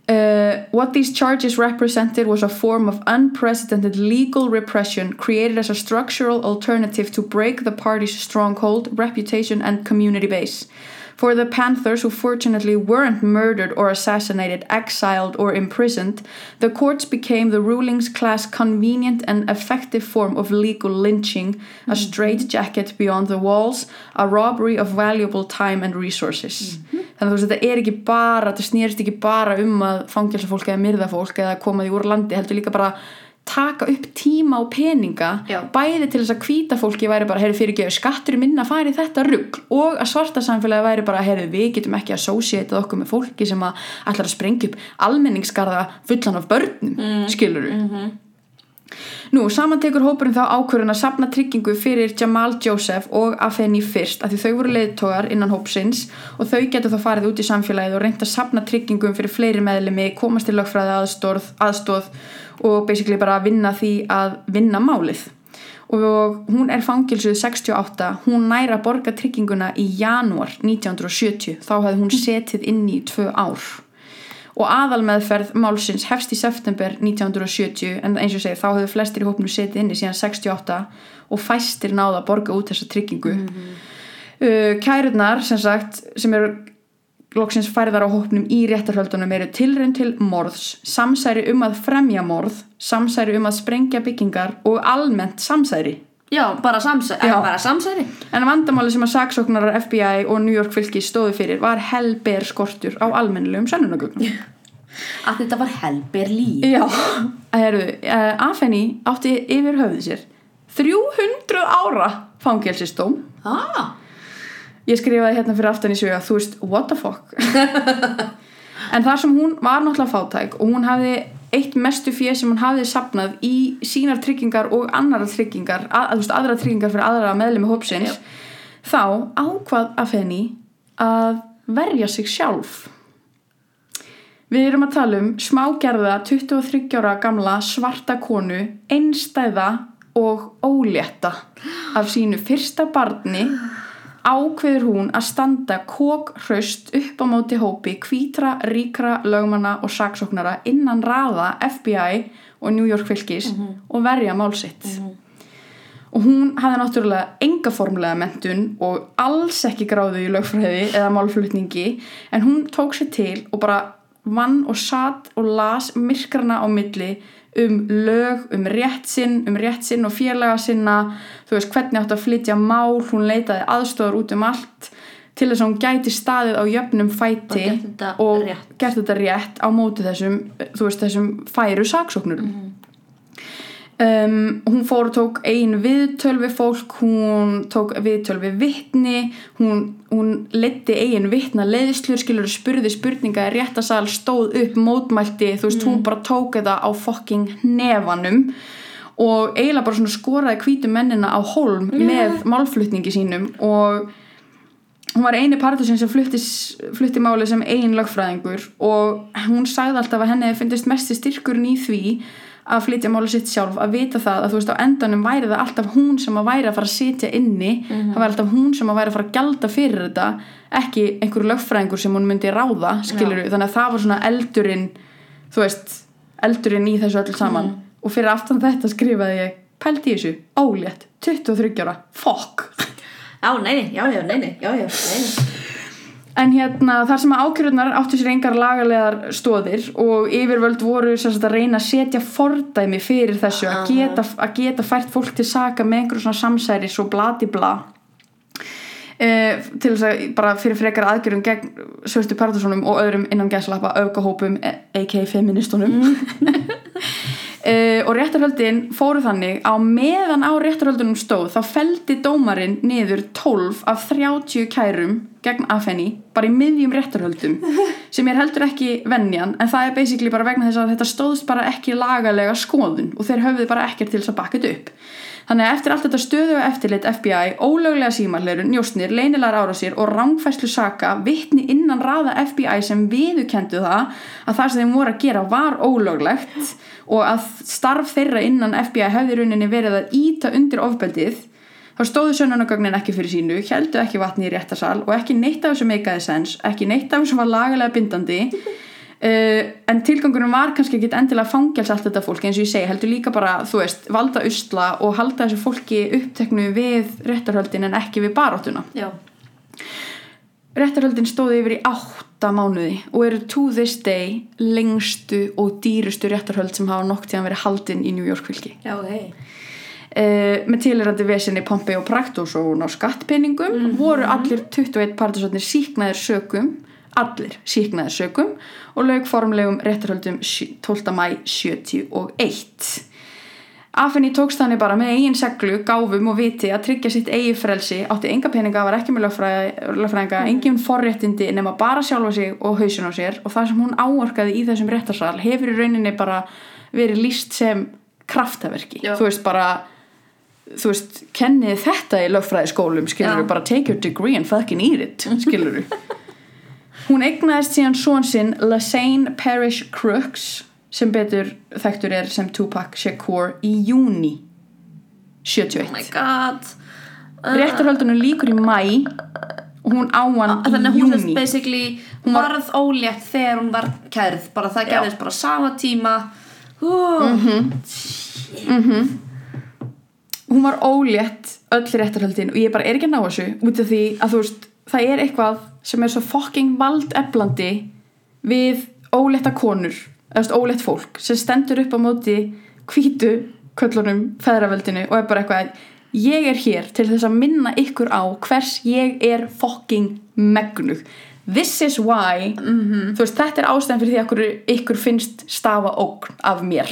Uh, what these charges represented was a form of unprecedented legal repression created as a structural alternative to break the party's stronghold, reputation, and community base. For the Panthers, who fortunately weren't murdered or assassinated, exiled, or imprisoned, the courts became the ruling's class convenient and effective form of legal lynching, a straitjacket beyond the walls, a robbery of valuable time and resources. Þannig að þú veist, þetta er ekki bara, þetta snýrist ekki bara um að fangelsa fólk eða myrða fólk eða koma því úr landi, heldur líka bara taka upp tíma og peninga Já. bæði til þess að hvíta fólki væri bara heyrðu fyrir ekki skattur minna færi í þetta rugg og að svarta samfélagi væri bara heyrðu við getum ekki associatað okkur með fólki sem að ætlar að sprengja upp almenningskarða fullan af börnum mm. skilur Nú, saman tekur hópurinn þá ákvörðun að sapna tryggingu fyrir Jamal Joseph og Afeni fyrst af því þau voru leiðtogar innan hópsins og þau getur þá farið út í samfélagið og reynt að sapna tryggingum fyrir fleiri meðlemi, komast til lögfræði aðstóð, aðstóð og basically bara vinna því að vinna málið. Og hún er fangilsuð 68, hún næra að borga trygginguna í janúar 1970, þá hefði hún setið inn í tvö ár og aðalmeðferð málsins hefst í september 1970 en eins og segi þá hefur flestir í hópinu setið inni síðan 68 og fæstir náða að borga út þessa tryggingu. Uh, kærurnar sem sagt sem eru loksins færðar á hópnum í réttarhöldunum eru tilrönd til morðs samsæri um að fremja morð samsæri um að sprengja byggingar og almennt samsæri Já, bara, samsæ Já. bara samsæri. En vandamáli sem að saksóknarar FBI og New York fylki stóðu fyrir var helber skortur á almennilegum sönnunagögnum að þetta var helber líf. Já, herru, uh, Afeni átti yfir höfði sér 300 ára fangelsistóm ah. ég skrifaði hérna fyrir aftan í sögu að þú veist, what the fuck? En þar sem hún var náttúrulega fátæk og hún hafði eitt mestu fér sem hún hafði sapnað í sínar tryggingar og annara tryggingar að, veist, aðra tryggingar fyrir aðra meðlemi hópsins þá ákvað Afeni að verja sig sjálf. Við erum að tala um smágerða 23 ára gamla svarta konu, einstæða og ólétta af sínu fyrsta barni ákveður hún að standa kókhraust upp á móti hópi hvítra, ríkra, lögmanna og saksóknara innan raða FBI og New York fylgis og verja málsitt. Og hún hafði náttúrulega enga formlega mentun og alls ekki gráðu í lögfræði eða málflutningi en hún tók sér til og bara vann og satt og las myrkrana á milli um lög, um rétt sinn, um rétt sinn og félaga sinna, þú veist hvernig átt að flytja mál, hún leitaði aðstofar út um allt til þess að hún gæti staðið á jöfnum fæti Og gert þetta og rétt. gert þetta rétt á móti þessum, þú veist, þessum færu saksóknurum. Mhm. Um, hún fór og tók ein viðtöl við fólk hún tók viðtöl við vittni hún, hún letti eigin vittna leiðslur skilur spurði spurninga í réttasal stóð upp mótmælti þú veist hún bara tók þetta á fucking nefanum og eiginlega bara skoraði hvítu mennina á holm með málflutningi sínum og hún var eini partusinn sem flutti, flutti máli sem ein lögfræðingur og hún sagði alltaf að henni finnist mesti styrkurinn í því að flytja máli sitt sjálf að vita það að þú veist á endanum væri það alltaf hún sem að væri að fara að sitja inni það væri alltaf hún sem að væri að fara að gjalda fyrir þetta ekki einhver lögfræðingur sem hún myndi ráða skilur þannig að það var svona eldurinn þú veist, eldurinn í þessu öll saman. Og fyrir aftan þetta skrifaði ég pældi í þessu, ólétt 23 ára, fokk Já, neini, já, já, neini, já, já, neini En hérna þar sem að ákjörðunar áttu sér engar lagalegar stóðir og yfirvöld voru að reyna að setja fordæmi fyrir þessu að geta, að geta fært fólk til saka með einhverjum svona samsæris og bladi bla. E, til þess að bara fyrir frekar aðgjörðum gegn svörstu partusónum og öðrum innan gæslappa öfgahópum a.k.a. feministunum Uh, og réttarhöldin fóru þannig á meðan á réttarhöldunum stóð þá feldi dómarinn niður 12 af 30 kærum gegn Afeni bara í miðjum réttarhöldum sem er heldur ekki venjan en það er basically bara vegna þess að þetta stóðst bara ekki lagalega skoðun og þeir höfðu bara ekkert til þess að bakka þetta upp þannig að eftir allt þetta stöðu og eftirlit FBI, ólöglega símarleirun, njóstnir, leynilegar árásir og rángfæslu saka vittni innan raða FBI sem viðukendu það að það sem þeim voru að gera var ólöglegt og að starf þeirra innan FBI hefði rauninni verið að íta undir ofbeldið þá stóðu sönnunagögnin ekki fyrir sínu heldu ekki vatni í réttasal og ekki neitt af þessu meikaði sens ekki neitt af þessu var lagalega bindandi Uh, en tilgangunum var kannski ekki endilega að fangelsa allt þetta fólk eins og ég segi heldur líka bara, þú veist, valda usla og halda þessu fólki uppteknu við réttarhöldin en ekki við baróttuna réttarhöldin stóði yfir í átta mánuði og eru to this day lengstu og dýrustu réttarhöld sem hafa nokk tíðan verið haldin í New York fylki Já, hei. Uh, með tilirandi vesinni Pompei og Praktos og ná skattpenningum voru allir 21 partisotnir síknaðir sökum allir síknaðir sökum og lög formlegum réttarhöldum sjö- 12. mæ 71 Afenni tókst þannig bara með eigin seglu, gáfum og viti að tryggja sitt eigi frelsi, átti enga peninga, var ekki með lögfræ- lögfræðinga, engin forréttindi nema bara sjálfa sig og hausin á sér og það sem hún áorkaði í þessum réttarsal hefur í rauninni bara verið líst sem kraftaverki, Já. þú veist bara þú veist, kennið þetta í lögfræðiskólum, skilur Já. bara take your degree and fucking eat it, skilur hún eignaðist síðan són sinn Lassane Parrish Crooks sem betur þekktur er sem Tupac Shakur í júni 71 Oh my god. réttarhöldunum líkur í mæ hún á hann Þannig að í hún júni basically Hún var- varð ólétt þegar hún var kærð. Bara það gerðist bara sama tíma. Uh, hún var ólétt öll réttarhöldin og ég bara er ekki að ná þessu út af því að þú veist það er eitthvað sem er svo fucking valdeflandi við ólétta konur eða ólétt fólk sem stendur upp á móti hvítu köllunum feðraveldinu og er bara eitthvað ég er hér til þess að minna ykkur á hvers ég er fucking megnug this is why þú veist, þetta er ástæðan fyrir því að ykkur, ykkur finnst stafa ógn af mér.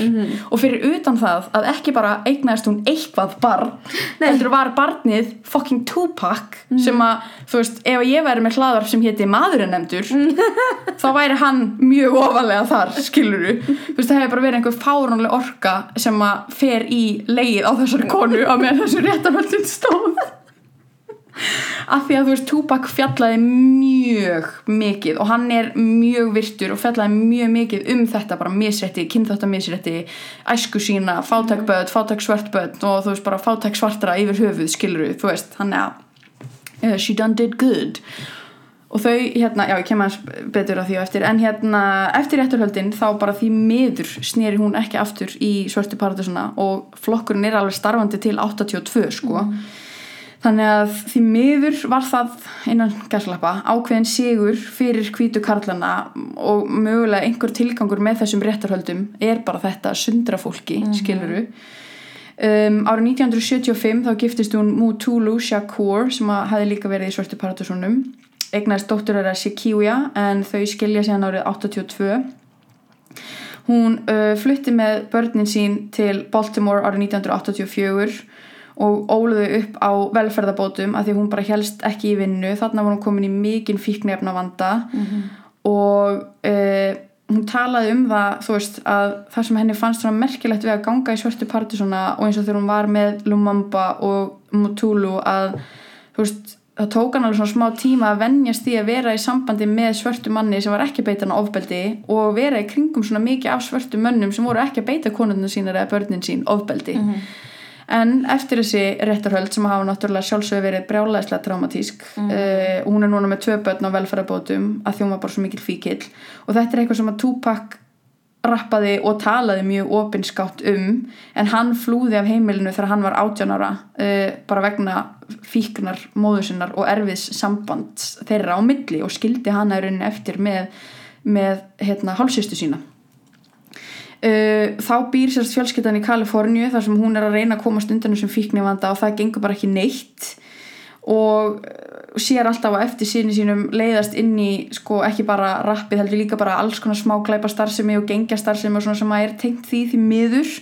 Og fyrir utan það að ekki bara eignaðist hún eitthvað barn heldur var barnið fucking Tupac sem að, þú veist, ef ég væri með hlaðarp sem héti maðurinn nefndur þá væri hann mjög ofalega þar skiluru, veist, það hefur bara verið einhver fáránleg orka sem að fer í leið á þessari konu á meðan þessu réttarhaldin stóð af því að þú veist Tupac fjallaði mjög mikið og hann er mjög virtur og fjallaði mjög mikið um þetta bara misrætti, kynþáttamisrætti æsku sína, fátæk börn, fátæk svart börn og þú veist bara fátæk svartra yfir höfuð skiluru, þú veist, hann er uh, she done did good. Og þau hérna, já ég kem að betur að því á eftir, en hérna eftir rétturhöldin þá bara því miður snýri hún ekki aftur í svörtu paradísuna og flokkurinn er alveg starfandi til 82 sko þannig að því miður var það innan gæslappa ákveðin sigur fyrir hvítu karlana og mögulega einhver tilgangur með þessum réttarhöldum er bara þetta sundra fólki, skiluru um, árið 1975 þá giftist hún Mutulu Shakur sem hafi líka verið í svörtu paradísunum. Eignaðist dóttur þeirra Shikiuya en þau skilja síðan árið 82 hún uh, flutti með börnin sín til Baltimore árið 1984 og óluðu upp á velferðabótum að því hún bara helst ekki í vinnu. Þarna var hún komin í mikinn fíknefna vanda og uh, hún talaði um það þú veist að það sem henni fannst svona merkilegt við að ganga í svörtu partísona og eins og þegar hún var með Lumumba og Mutulu að þú veist það tók hann alveg svona smá tíma að venjast því að vera í sambandi með svörtu manni sem var ekki að beita hann ofbeldi og vera í kringum svona mikið af svörtu mönnum sem voru ekki að beita konunum sínar eða börnin sín ofbeldi en eftir þessi réttarhöld sem hafa náttúrulega sjálfsögur verið brjálæðislega traumatísk mm. uh, hún er núna með tvö börn á velferðabótum að var bara svo mikil fíkil og þetta er eitthvað sem að Tupac rappaði og talaði mjög opinskátt um en hann flúði af heimilinu þegar hann var 18 ára uh, bara vegna fíknar móður sinnar og erfiðs samband þeirra á milli og skildi hana í rauninni eftir með, með hérna, hálfsýstu sína Uh, þá býr sérst fjölskyldan í Kaliforníu þar sem hún er að reyna að komast undan þessum fíknivanda og það gengur bara ekki neitt. Og uh, sér alltaf á eftir síni sínum leiðast inn í sko ekki bara rappið heldur líka bara alls konar smáklæpa starfsemi og gengja starfsemi og svona sem að er tengt því því miður.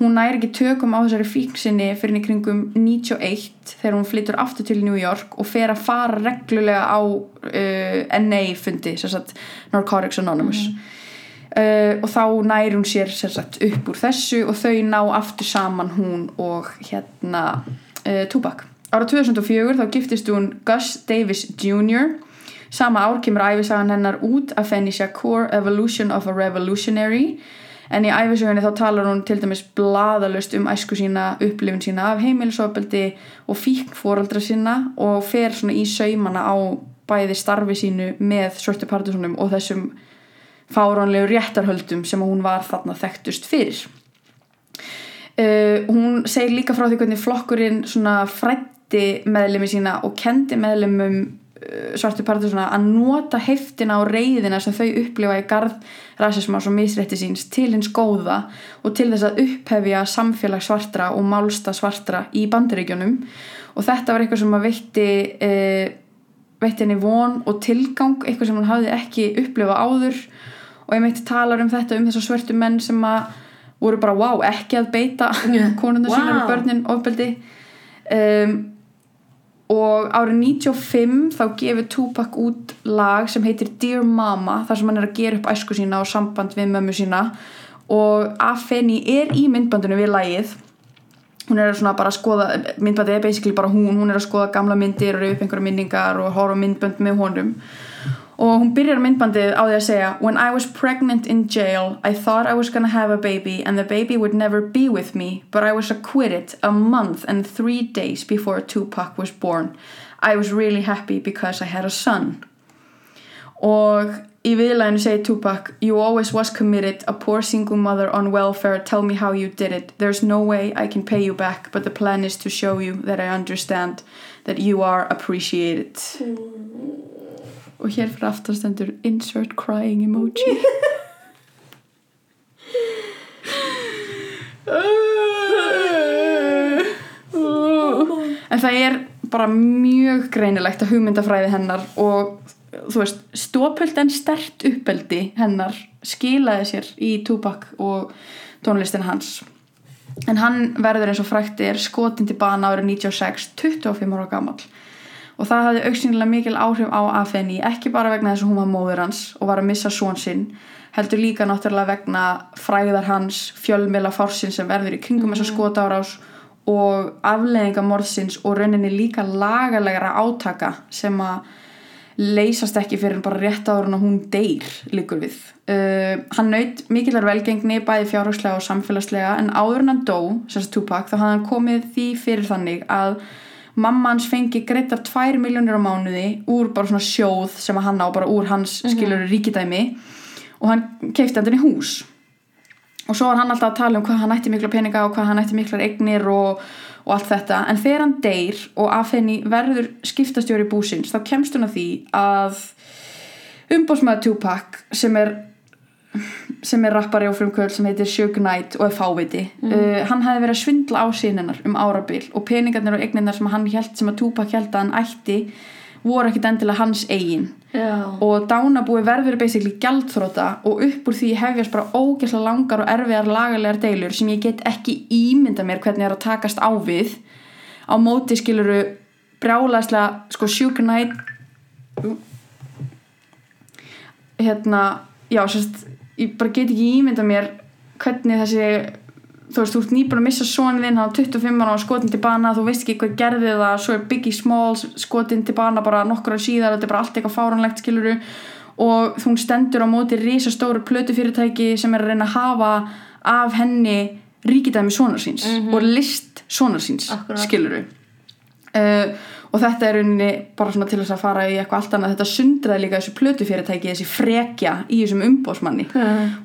Hún næri ekki tökum á þessari fíkn sinni fyrir í kringum 91 þegar hún flytur aftur til New York og fer að fara reglulega á uh, NA fundi, sérst Narcotics Anonymous Uh, og þá næri hún sér sagt, upp úr þessu og þau ná aftur saman hún og hérna uh, Tupac. Ára 2004 þá giftist hún Gus Davis Jr. Sama ár kemur æfisagan hennar út að Fanny Shakur Evolution of a Revolutionary en í æfisögunni þá talar hún til dæmis bladalust um æsku sína, upplifin sína af heimilisofbeldi og fíkn fóraldra sína og fer svona í saumana á bæði starfi sínu með svörtu partísunum og þessum fáránlegu réttarhöldum sem hún var þarna þekktust fyrir. Uh, hún segir líka frá því hvernig flokkurinn svona frætti meðlemi sína og kendi meðlemum uh, svartu partur svona að nota heftina og reyðina sem þau upplifa í garð rasismas og misrætti síns til hins góða og til þess að upphefja samfélag svartra og málsta svartra í bandaríkjunum. Og þetta var eitthvað sem að veitti uh, veitti henni von og tilgang eitthvað sem hún hafði ekki upplifað áður og ég meitt talar um þetta um þess að svörtu menn sem að voru bara wow, ekki að beita konundar Wow. sínar og börnin ofbeldi. Um, og árið 95 þá gefur Tupac út lag sem heitir Dear Mama þar sem hann er að gera upp æsku sína og samband við mömmu sína. Og Afeni er í myndbandinu við lagið. Hún er svona bara að skoða myndbandið er basically bara hún, hún er að skoða gamla myndir og reyða upp einhverja minningar og horfa á myndbönd með honum og hún byrjar myndbandið á því að segja When I was pregnant in jail I thought I was gonna have a baby and the baby would never be with me but I was acquitted a month and three days before Tupac was born. I was really happy because I had a son. Og í viðlæðinu segir Tupac You always was committed. A poor single mother on welfare. Tell me how you did it. There's no way I can pay you back but the plan is to show you that I understand that you are appreciated og hér fyrir aftan stendur insert crying emoji. En það er bara mjög greinilegt að hugmyndafræði hennar og þú veist, stópöld en stert uppeldi hennar skilaði sér í Tupac og tónlistin hans. En hann verður eins og frækti er skotin til bana árið 96 25 ára gamall og það hafði auksinilega mikil áhrif á Afeni ekki bara vegna þess að hún var móður hans og var að missa són sinn heldur líka náttúrulega vegna fræðar hans fjölmila fársinn sem verður í kringum þessa skotárás og afleðinga morðsins og rauninni líka lagalegara átaka sem að leysast ekki fyrir bara rétt en að hún deyr líkur við. Uh, hann naut mikillar velgengni bæði fjárhagslega og samfélagslega en áður en hann dó, sagt Tupac þá hafði hann komið því fyrir þannig að mamma hans fengi greitar 2 miljónir á mánuði úr bara svona sjóð sem hann á bara úr hans skilur ríkidæmi. Og hann keifti hann í hús. Og svo var hann alltaf að tala um hvað hann ætti mikla peninga og hvað hann ætti miklar eignir og, og allt þetta. En þegar hann deyr og af henni verður skiptastjóri búsins þá kemst hún að því að umbóðsmaður Tupac sem er sem er rappari og frumkvöld sem heitir Suge Knight og er fáviti. Uh, hann hefði verið að svindla á síninnar um árabil og peningarnir og eignirnar sem hann held sem að Tupac held að hann ætti voru ekkit endilega hans eigin. Já. og dánabúi verður basically gjaldþróta og upp úr því hefjast bara ógeðslega langar og erfiðar lagalegar deilur sem ég get ekki ímynda mér hvernig er að takast á við. Á móti skiluru brjálæslega sko Suge Knight hérna já, sérst, ég bara get ekki ímynda mér hvernig þessi þú veist, þú ert nýbúin að missa sonið þinn hann á 25 ára og skotin til bana þú veist ekki hvað gerði það, svo er Biggie Smalls skotin til bana bara nokkur á síðar þetta er bara allt eitthvað fáranlegt skiluru og hún stendur á móti risastóru plötufyrirtæki sem er að reyna að hafa af henni ríkidæmi sonar síns og list sonar síns Akkurat. skiluru uh, og þetta er rauninni bara svona til þess að fara í eitthvað allt annað. Þetta sundraði líka þessu plötufyrirtæki þessi frekja í þessum umbósmanni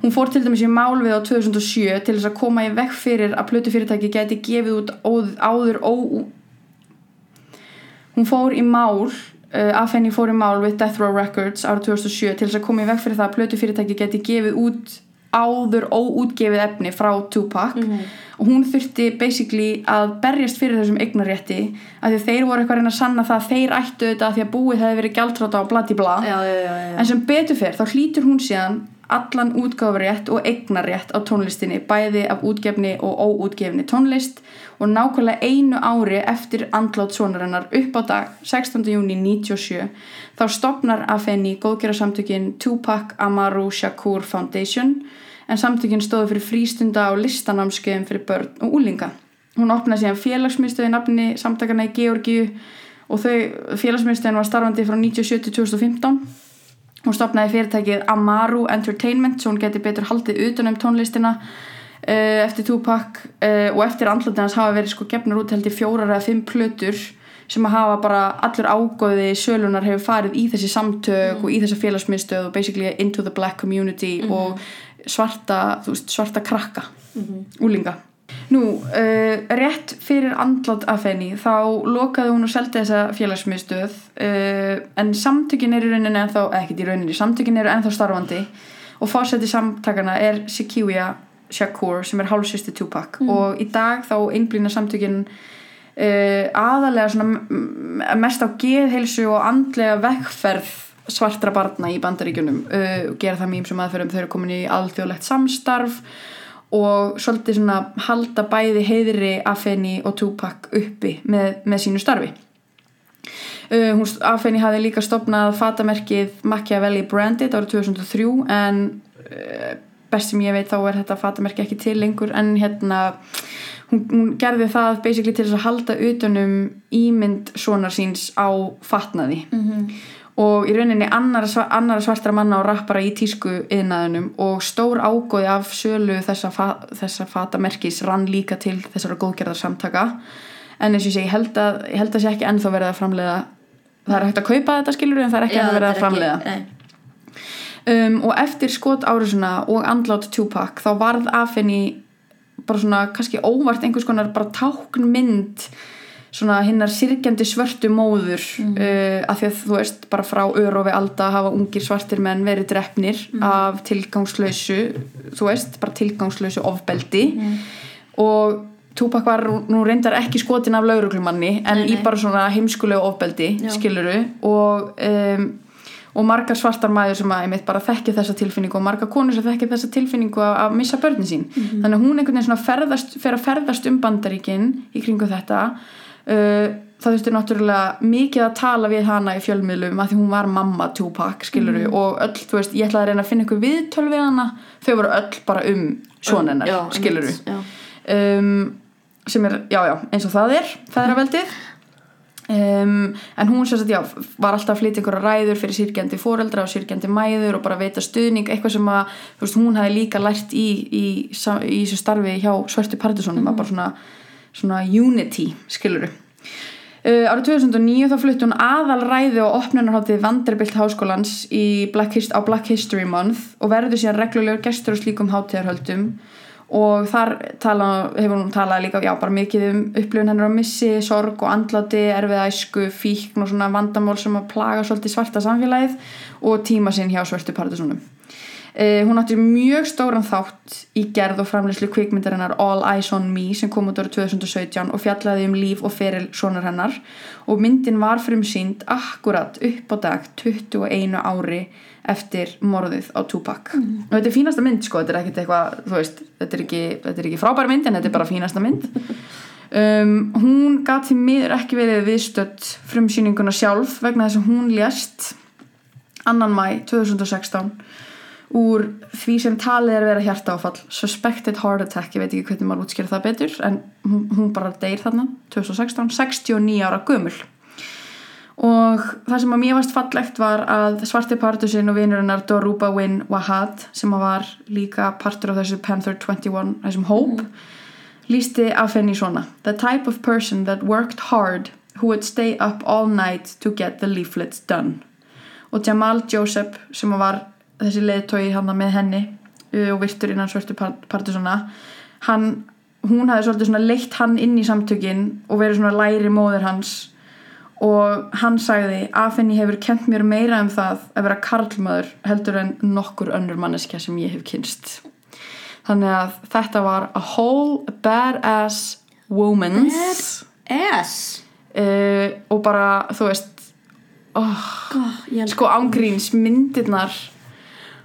hún fór til dæmis í mál við á 2007 til þess að koma í vekk fyrir að plötufyrirtæki gæti gefið út óð, áður ó hún fór í mál af henni fór í mál við Death Row Records árið 2007 til þess að koma í vekk fyrir það að plötufyrirtæki gæti gefið út áður óútgefið efni frá Tupac og hún þurfti basically að berjast fyrir þessum eignarétti af því að þeir voru eitthvað að reyna að sanna það að þeir ættu þetta af því að búið hefði verið gjaldráta á bladi bla Já, já, já, já. en sem betur fer þá hlýtur hún síðan allan útgáfurétt og eignarétt á tónlistinni bæði af útgefni og óútgefni tónlist og nákvæmlega einu ári eftir andlát sonarinnar upp á dag 16. júni 97 þá stopnar Afeni góðgerarsamtökin Tupac Amaru Shakur Foundation en samtökin stóðu fyrir frístunda og listanámskeiðum fyrir börn og úlinga. Hún opnaði síðan félagsmyndstöði nafni samtakana í Georgíu og þau félagsmyndstöðin var starfandi frá 97 til 2015 hún stopnaði fyrirtækið Amaru Entertainment svo hún geti betur haldið utan um tónlistina uh, eftir Tupac uh, og eftir andlutið hans hafa verið sko gefnur út held í fjórar eða fimm plötur sem að hafa bara allur ágóði sölunar hefur farið í þessi samtök og í þessa félagsmyndstöð og basically into the black community og svarta, veist, svarta krakka úlinga Nú, uh, rétt fyrir andlátt af henni þá lokaði hún og seldi þessa félagsmiðstöð uh, en samtökin er í rauninni ennþá, eh, ekkert í rauninni, samtökin eru ennþá starfandi og fórseti samtakana er Sequia Shakur sem er hálfsvisti Tupac. Og í dag þá einblýna samtökin uh, aðalega svona mest á geðheilsu og andlega vegferð svartra barna í bandaríkjunum. Uh, og gera það mým sem aðferðum. Þau eru komin í alþjóðlegt samstarf og svolítið svona halda bæði heiðri Afeni og Tupac uppi með, með sínu starfi uh, hún, Afeni hafði líka stopnað fatamerkið Machiavelli Branded árið 2003 en uh, best sem ég veit þá er þetta fatamerki ekki til lengur en hérna hún, hún gerði það basically til að halda utanum ímynd sonar síns á fatnaði -hmm. Og í rauninni annara, annara svartra manna og rappara í tísku yðnaðunum og stór ágóði af sölu þessa, fa þessa fatamerkis rann líka til þessara góðgerðar samtaka en eins og ég segi, ég held að, ég held að sé ekki ennþá verið að framleiða. Það er hægt að kaupa þetta skilur en það er ekki ennþá verið að framleiða. um, og eftir skot árusuna og andlát Tupac þá varð af henni bara svona kannski óvart einhvers konar bara táknmynd svona hinnar sirkjandi svörtu móður uh, af því að þú veist bara frá örofi alda hafa ungir svartir menn verið drefnir af tilgangslausu þú veist, bara tilgangslausu ofbeldi. Og Tupac var nú reyndar ekki skotin af lauruglumanni en Nei, nei. í bara svona heimskulegu ofbeldi Já. skiluru og um, og margar svartar mæður sem að einmitt bara þekki þessa tilfinningu og margar konur sem þekki þessa tilfinningu að, að missa börnin sín. Þannig að hún einhvern veginn svona ferðast, fer að ferðast um bandaríkin í kringu þetta það þurfti náttúrulega mikið að tala við hana í fjölmiðlum að því hún var mamma Tupac skiluru og öll, þú veist, ég ætlaði að reyna að finna ykkur viðtöl við hana. Þau voru öll bara um svonennar, Já, skiluru um, sem er, já já, eins og það er feðraveldið. Um, en hún sem sagt, já, var alltaf að flytja einhverja ræður fyrir sírgjandi foreldra og sírgjandi mæður og bara veita stuðning, eitthvað sem að þú veist, hún hafi líka lært í í, þessu starfi hjá Svörtu Partisónum að bara svona, svona unity skiluru Uh, árið 2009 þá flutti hún aðal ræði og opnunarháttið Vanderbilt háskólans Black á Black History Month og verður síðan reglulegur gestur á slíkum hátíðarhöldum. Og þar tala, hefur hún talað líka já, bara mikið um upplifun hennar á missi sorg og andláti, erfið æsku fíkn og svona vandamál sem að plaga svolítið svarta samfélagið og tíma sinn hjá svörtu partisónum Uh, hún átti mjög stóran þátt í gerð og framleyslu kvikmyndarinnar All Eyes on Me sem kom út ára 2017 og fjallaði um líf og feril sonar hennar. Og myndin var frumsýnd akkurat upp á dag 21 ári eftir morðið á Tupac. Og þetta er fínasta mynd sko, þetta er ekkert eitthvað þú veist, þetta er ekki, þetta er ekki frábær mynd en þetta er bara fínasta mynd. Um, hún gat því miður ekki verið viðstödd frumsýninguna sjálf vegna þess að hún lést annan mæ 2016 úr því sem talið er að vera hjartaáfall suspected heart attack, ég veit ekki hvernig maður útskýra það betur en hún, bara deyr þarna 2016, 69 ára gömul. Og það sem að mér varst fallegt var að svarti partusinn og vinurinnar Doruba Win Wahad sem var líka partur af þessu Panther 21 þessum hóp lísti af henni svona The type of person that worked hard who would stay up all night to get the leaflets done. Og Jamal Joseph sem var þessi leiðtói hann með henni og virtur innan svörtu partusona hann, hún hafði svolítið svona leitt hann inn í samtökin og verið svona læri móður hans. Og hann sagði Afenni hefur kent mér meira um það að vera karlmaður heldur en nokkur önnur manneskja sem ég hef kynst þannig að þetta var a whole badass woman's. S uh, og bara þú veist oh, elska sko ángríns myndirnar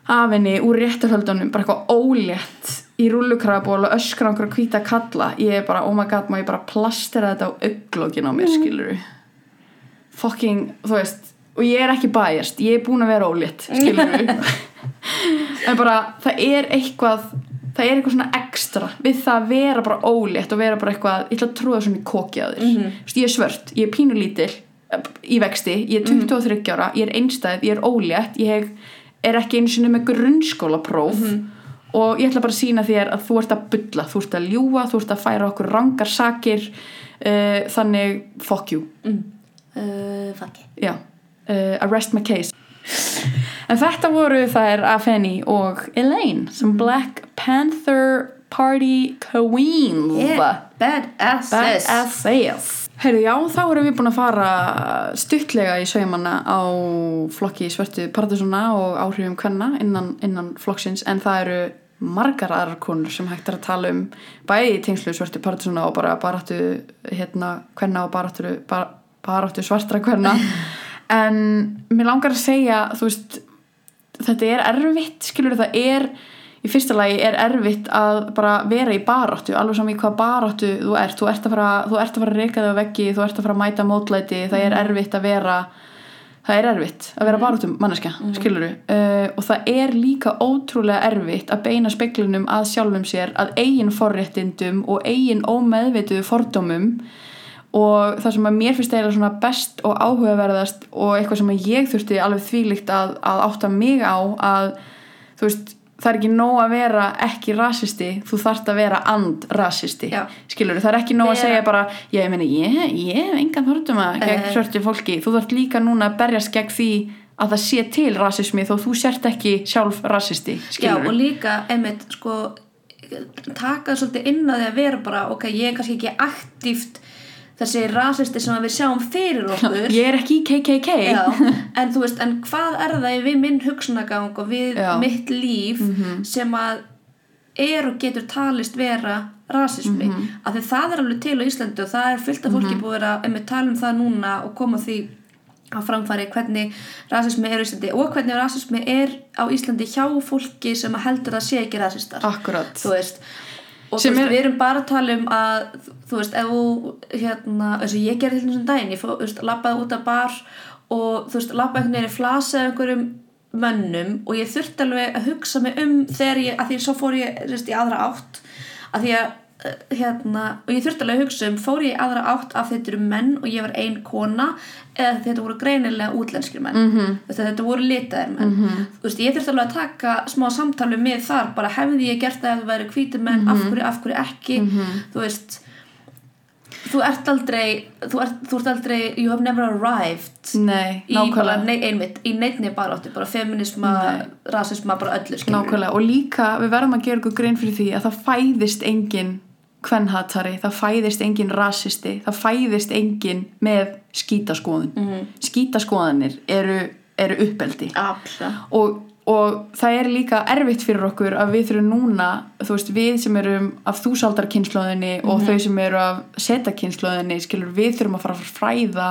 af henni úr réttarhöldunum bara eitthvað ólétt í rullukraból og öskra okkur að hvíta kalla. Ég er bara, oh my god, má ég bara plastera þetta á auglókin á mér, mm. skilur fucking, þú veist og ég er ekki bæjast, ég er búin að vera ólétt skilur en bara, það er eitthvað það er eitthvað svona ekstra við það að vera bara ólétt og vera bara eitthvað ég ætla að trúa svona í kokið á þér. Mm -hmm. ég er svört, ég er pínulítil eh, í vexti, ég er 23 ára ég er einstæð, ég er ólétt ég er ekki einu sinni með grunnskólapróf og ég ætla bara að sína þér að þú ert að bulla, þú ert að ljúa þú ert að færa okkur rangar sakir uh, þannig fuck you. Fuck it. Já, uh, arrest my case. En þetta voru þær Afeni og Elaine sem Black Panther Party Queens yeah, badasses Badasses Heyrðu, já, þá erum við búin að fara stuttlega í saumanna á flokki svörtu Partisona og áhrifum kvenna innan, innan flokksins en það eru margar aðrar konur sem hægt er að tala um bæði í tengslu svörtu Partisona og bara baráttu hérna kvenna og baráttu, bar, baráttu svartra kvenna. En mér langar að segja þú veist, þetta er erfitt skilur það er í fyrsta lagi er erfitt að bara vera í baráttu, alveg saman í hvað baráttu þú ert, þú ert að fara, þú ert að fara að reyka þig á veggi, þú ert að fara að mæta mótlæti það er erfitt að vera það er erfitt að vera baráttum manneska mm. skiluru, uh, og það er líka ótrúlega erfitt að beina speklunum að sjálfum sér, að eigin forréttindum og eigin ómeðvituðu fordómum. Og það sem að mér finnst eiginlega svona best og áhugaverðast og eitthvað sem ég þurfti alveg þvílikt að, að átta mig á að þú veist það er ekki nóg að vera ekki rasisti þú þarfst að vera and-rasisti skilur það er ekki nóg að segja bara ég meina ég, ég engan þortum að gegn uh, svörtu fólki, þú þarfst líka núna að berjast gegn því að það sé til rasismi þó þú sért ekki sjálf rasisti skilur Já og líka, einmitt, sko taka svolítið inn á því að vera bara ok, ég er kannski ekki aktíft þessi rasisti sem við sjáum fyrir okkur ég er ekki í KKK Já, en þú veist, en hvað er það við minn hugsunagang og við Já. mitt líf mm -hmm. sem að er og getur talist vera rasismi, mm -hmm. af því það er alveg til á Íslandi og það er fullt af fólki mm -hmm. búið að við tala um það núna og koma því að framfari hvernig rasismi er á Íslandi og hvernig rasismi er á Íslandi hjá fólki sem heldur að sé ekki rasistar Akkurat Þú veist og þú veist, er... við erum bara að tala um að þú veist, ef þú hérna, eins og ég gerði til þessum daginn ég fó, þú veist, lappaði út af bar og þú veist, lappaði einhvern veginn í flasa eða einhverjum mönnum og ég þurfti alveg að hugsa mig um þegar ég, að því svo fór ég veist, í aðra átt. Að því að hérna, og ég þurfti alveg að hugsa um fór ég aðra átt af þetta eru menn og ég var ein kona eða þetta voru greinilega útlenskir menn mm -hmm. þetta voru litaðir menn mm -hmm. veist, ég þurfti alveg að taka smá samtali með þar, bara hefði ég gert það ef það væri hvítir menn, mm -hmm. af mhm. hverju, af hverju ekki mhm. þú veist þú ert aldrei þú ert, þú ert aldrei, you have never arrived Nei, í bara, nei, einmitt í neitni bara áttu, bara feminisma nei. rasisma, bara öllu Nákvæmlega, og líka við verðum að gera okkur grein fyrir því að það fæðist engin kvennhatari, það fæðist engin rasisti, það fæðist engin með skítaskoðun. Mm skítaskoðanir eru, eru uppeldi og og það er líka erfitt fyrir okkur að við þurfum núna, þú veist, við sem erum af þúsaldarkynnslóðinni mm og mhm. þau sem eru af setakynnslóðinni skilur, við þurfum að fara að fræða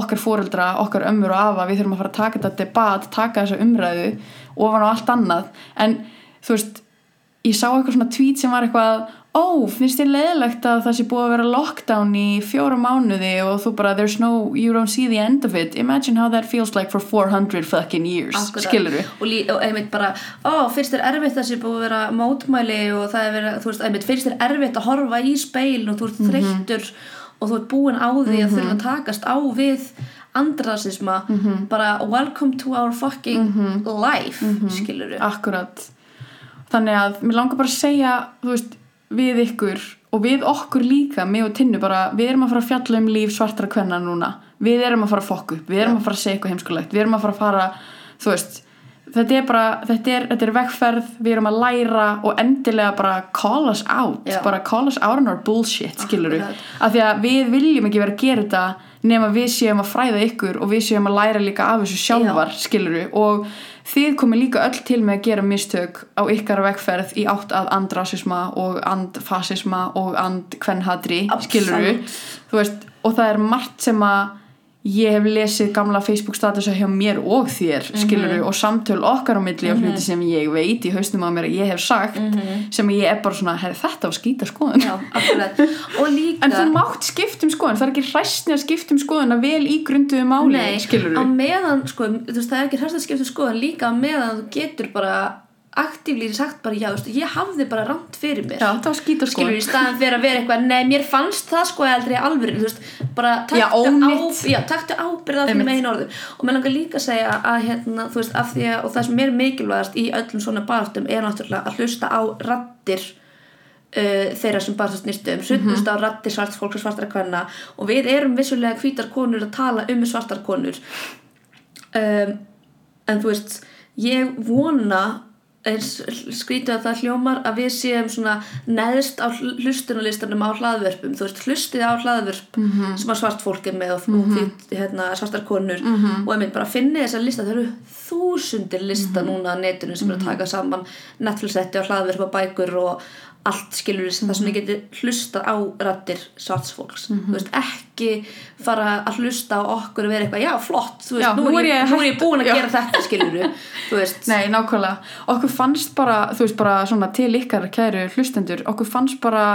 okkar fóreldra, okkar ömmur og afa við þurfum að fara að taka þetta debat, taka þessa umræðu ofan á allt annað. En þú veist, ég sá eitthvað svona tweet sem var eitthvað ó, finnst þér leðilegt að það sé búið að vera lockdown í fjóra mánuði og þú bara, there's no, you don't see the end of it imagine how that feels like for 400 fucking years, skilur þú? Og, og einmitt bara, ó, finnst þér erfitt að það sé búið að vera mótmæli og það er verið, þú veist, einmitt, finnst þér erfitt að horfa í speil og þú ert mhm. þreyttur mm -hmm. og þú ert búin á því að þurfa að mhm. takast á við andrasisma mm -hmm. bara welcome to our fucking mm -hmm. life, skilur þú? Akkurat þannig að mér langar bara að segja, þú veist við ykkur og við okkur líka, mig og Tinnu bara við erum að fara að fjalla um líf svartra kvenna núna. Við erum að fara að fokka upp, við erum að fara að segja eitthvað heimskulegt, við erum að fara að fara þú veist, þetta er bara þetta er, þetta er vegferð, við erum að læra og endilega bara call us out Já. bara call us out on our bullshit skiluru, af því að við viljum ekki vera að gera þetta nema við séum að fræða ykkur og við séum að læra líka af þessu sjálfar Já. skiluru og þið komið líka öll til með að gera mistök á ykkar vegferð í átt að andrasisma og andfasisma og andkvennhadri skiluru veist, og það er margt sem að ég hef lesið gamla Facebook statusa hjá mér og þér mm -hmm. skiluru og samtöl okkar á milli mm -hmm. hluti sem ég veit í haustum á mér að ég hef sagt mm -hmm. sem ég er bara svona, þetta á skýta skoðun Já, líka... en þú mátt skiptum skoðun, það er ekki hræstni að skiptum skoðun að vel í grunduðu máli Nei, meðan, sko, þú veist það er ekki hræstni að skiptum skoðun líka meðan þú getur bara aktíflýri sagt bara já, veist, ég hafði bara rámt fyrir mér. Já, það var skýt og sko skilur í staðan fyrir að vera eitthvað, nei, mér fannst það sko aldrei alveg, þú veist, bara taktu ábyrða fyrir megin orðu og mér langar líka að segja að hérna, þú veist, af því að, og það sem er mikilvægast í öllum svona baráttum er náttúrulega að hlusta á rattir uh, þeirra sem bara snýstu um. Hlutust á ratti svarts fólks og svartara kvenna. Og við erum vissulega hvítar konur að tala um svartar konur. Um, en þú veist ég vona skrítið að það hljómar að við séum svona neðst á hlustunarlistanum á hlaðvörpum þú veist hlustið á hlaðvörp sem að svart fólk er með og, og því, hérna, svartar konur. Og ég mynd bara að finna þessa lista. Það eru þúsundir lista núna á netinu sem er að taka saman Netflix-setti og hlaðvörp og bækur og allt skilur þess að ég geti hlusta á rattir svarts fólks þú veist ekki fara að hlusta á okkur og vera eitthvað, já flott þú veist, Já, nú, er ég, nú er ég búin að Já. gera þetta skilur þú Nei, nákvæmlega. Okkur fannst bara, þú veist, bara svona til ykkar kæru hlustendur, okkur fannst bara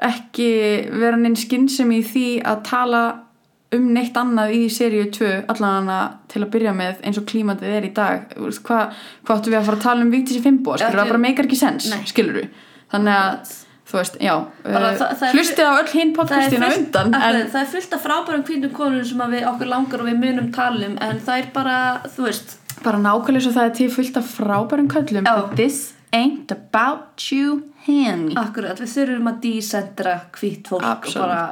ekki vera neinn skynsem í því að tala um neitt annað í seríu 2 allan til að byrja með eins og klímatið er í dag. Þú Hvað hva áttu við að fara að tala um Vigdísi Fimbo? Skilur, Ekki- það bara meikar ekki sens, skilur Þannig að, þú veist, já, uh, er- hlustið á öll hinn podcastina undan, en það er fullt af frábærum hvítum konur sem við okkur langar og við munum tala um en það er bara, þú veist bara nákvæmlega svo það er til fullt af frábærum köllum. Já. But This ain't about you, honey. akkurat, við þurfum að dísendra hvít fólk og bara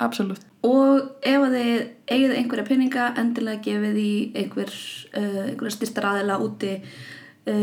absolutt. og ef þið eigið einhverja peninga endilega gefið í einhver uh, einhverja styrtar aðila úti uh,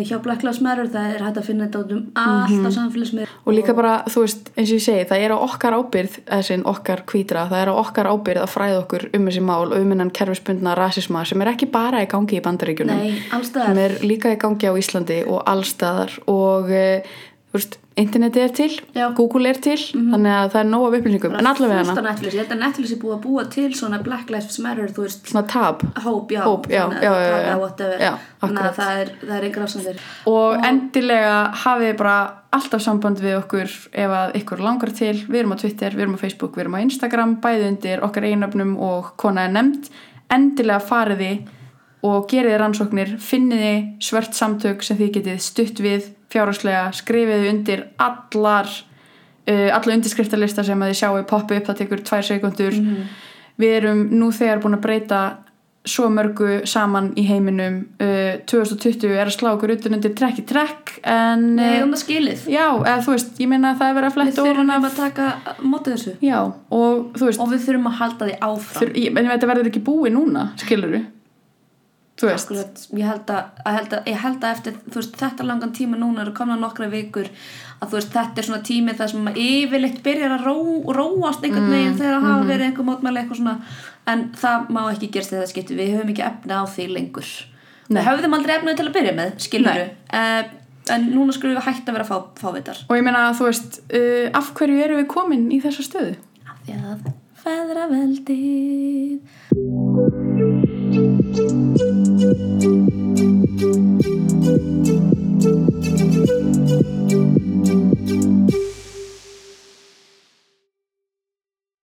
hjá Black Lives Matter það er hægt að finna þetta út um allt Mhm. á samfélagsmiðlum Og líka bara, þú veist, eins og ég segi, það er á okkar ábyrð, þessin okkar hvítra, það er á okkar ábyrð að fræða okkur um þessi mál og um hennan kerfisbundna rasisma sem er ekki bara í gangi í bandaríkjunum, Nei, sem er líka í gangi á Íslandi og allstaðar og, e, þú veist, interneti er til, Já. Google er til, þannig að það er nóg af upplýsingum, en allavega hana, að Netflix er búið að búa til svona Black Lives Matter, þú veist. Svona tab. hóp, já, Hóp, já, já, já, þannig að það er, það er einhver afsandir og endilega hafið bara alltaf samband við okkur ef að ykkur langar til, við erum á Twitter, við erum á Facebook, við erum á Instagram, bæði undir okkar einöfnum og kona er nefnd. Endilega farið þið og gerið þið rannsóknir, finnið þið svört samtök sem þið getið stutt við fjárhagslega, skrifið þið undir allar uh, alla undirskriftalista sem að þið sjáu poppa upp það tekur tvær sekundur við erum nú þegar búin að breyta svo mörgu saman í heiminum. Uh, 2020 er að slá okkur utan undir trekk í trekk en Nei, um það skilið. já, eða þú veist, ég meina að það er verið að Við fletta þurfum ofan af að taka á móti þessu. Já, og veist og við þurfum að halda því áfram. Þur, ég, en þetta verður ekki búið núna, skilur veist Akkurat, ég held að, að, held að, ég held að eftir veist, þetta langan tíma núna eru komna nokkra vikur að veist, þetta er svona tími þar sem maður yfirleitt byrjar að ró, róast einhvern veginn þegar það hafa verið einhver mótmæli eitthvað svona. En það má ekki gerast þegar það skiptir við höfum ekki efna á því lengur. Nei. við höfðum aldrei efnaði til að byrja með skilur uh, en núna skulum við hægt að vera fá, fávitar. Og ég meina að þú veist uh, af hverju erum við komin í þessa stöðu? Af því að feðra veldið thank you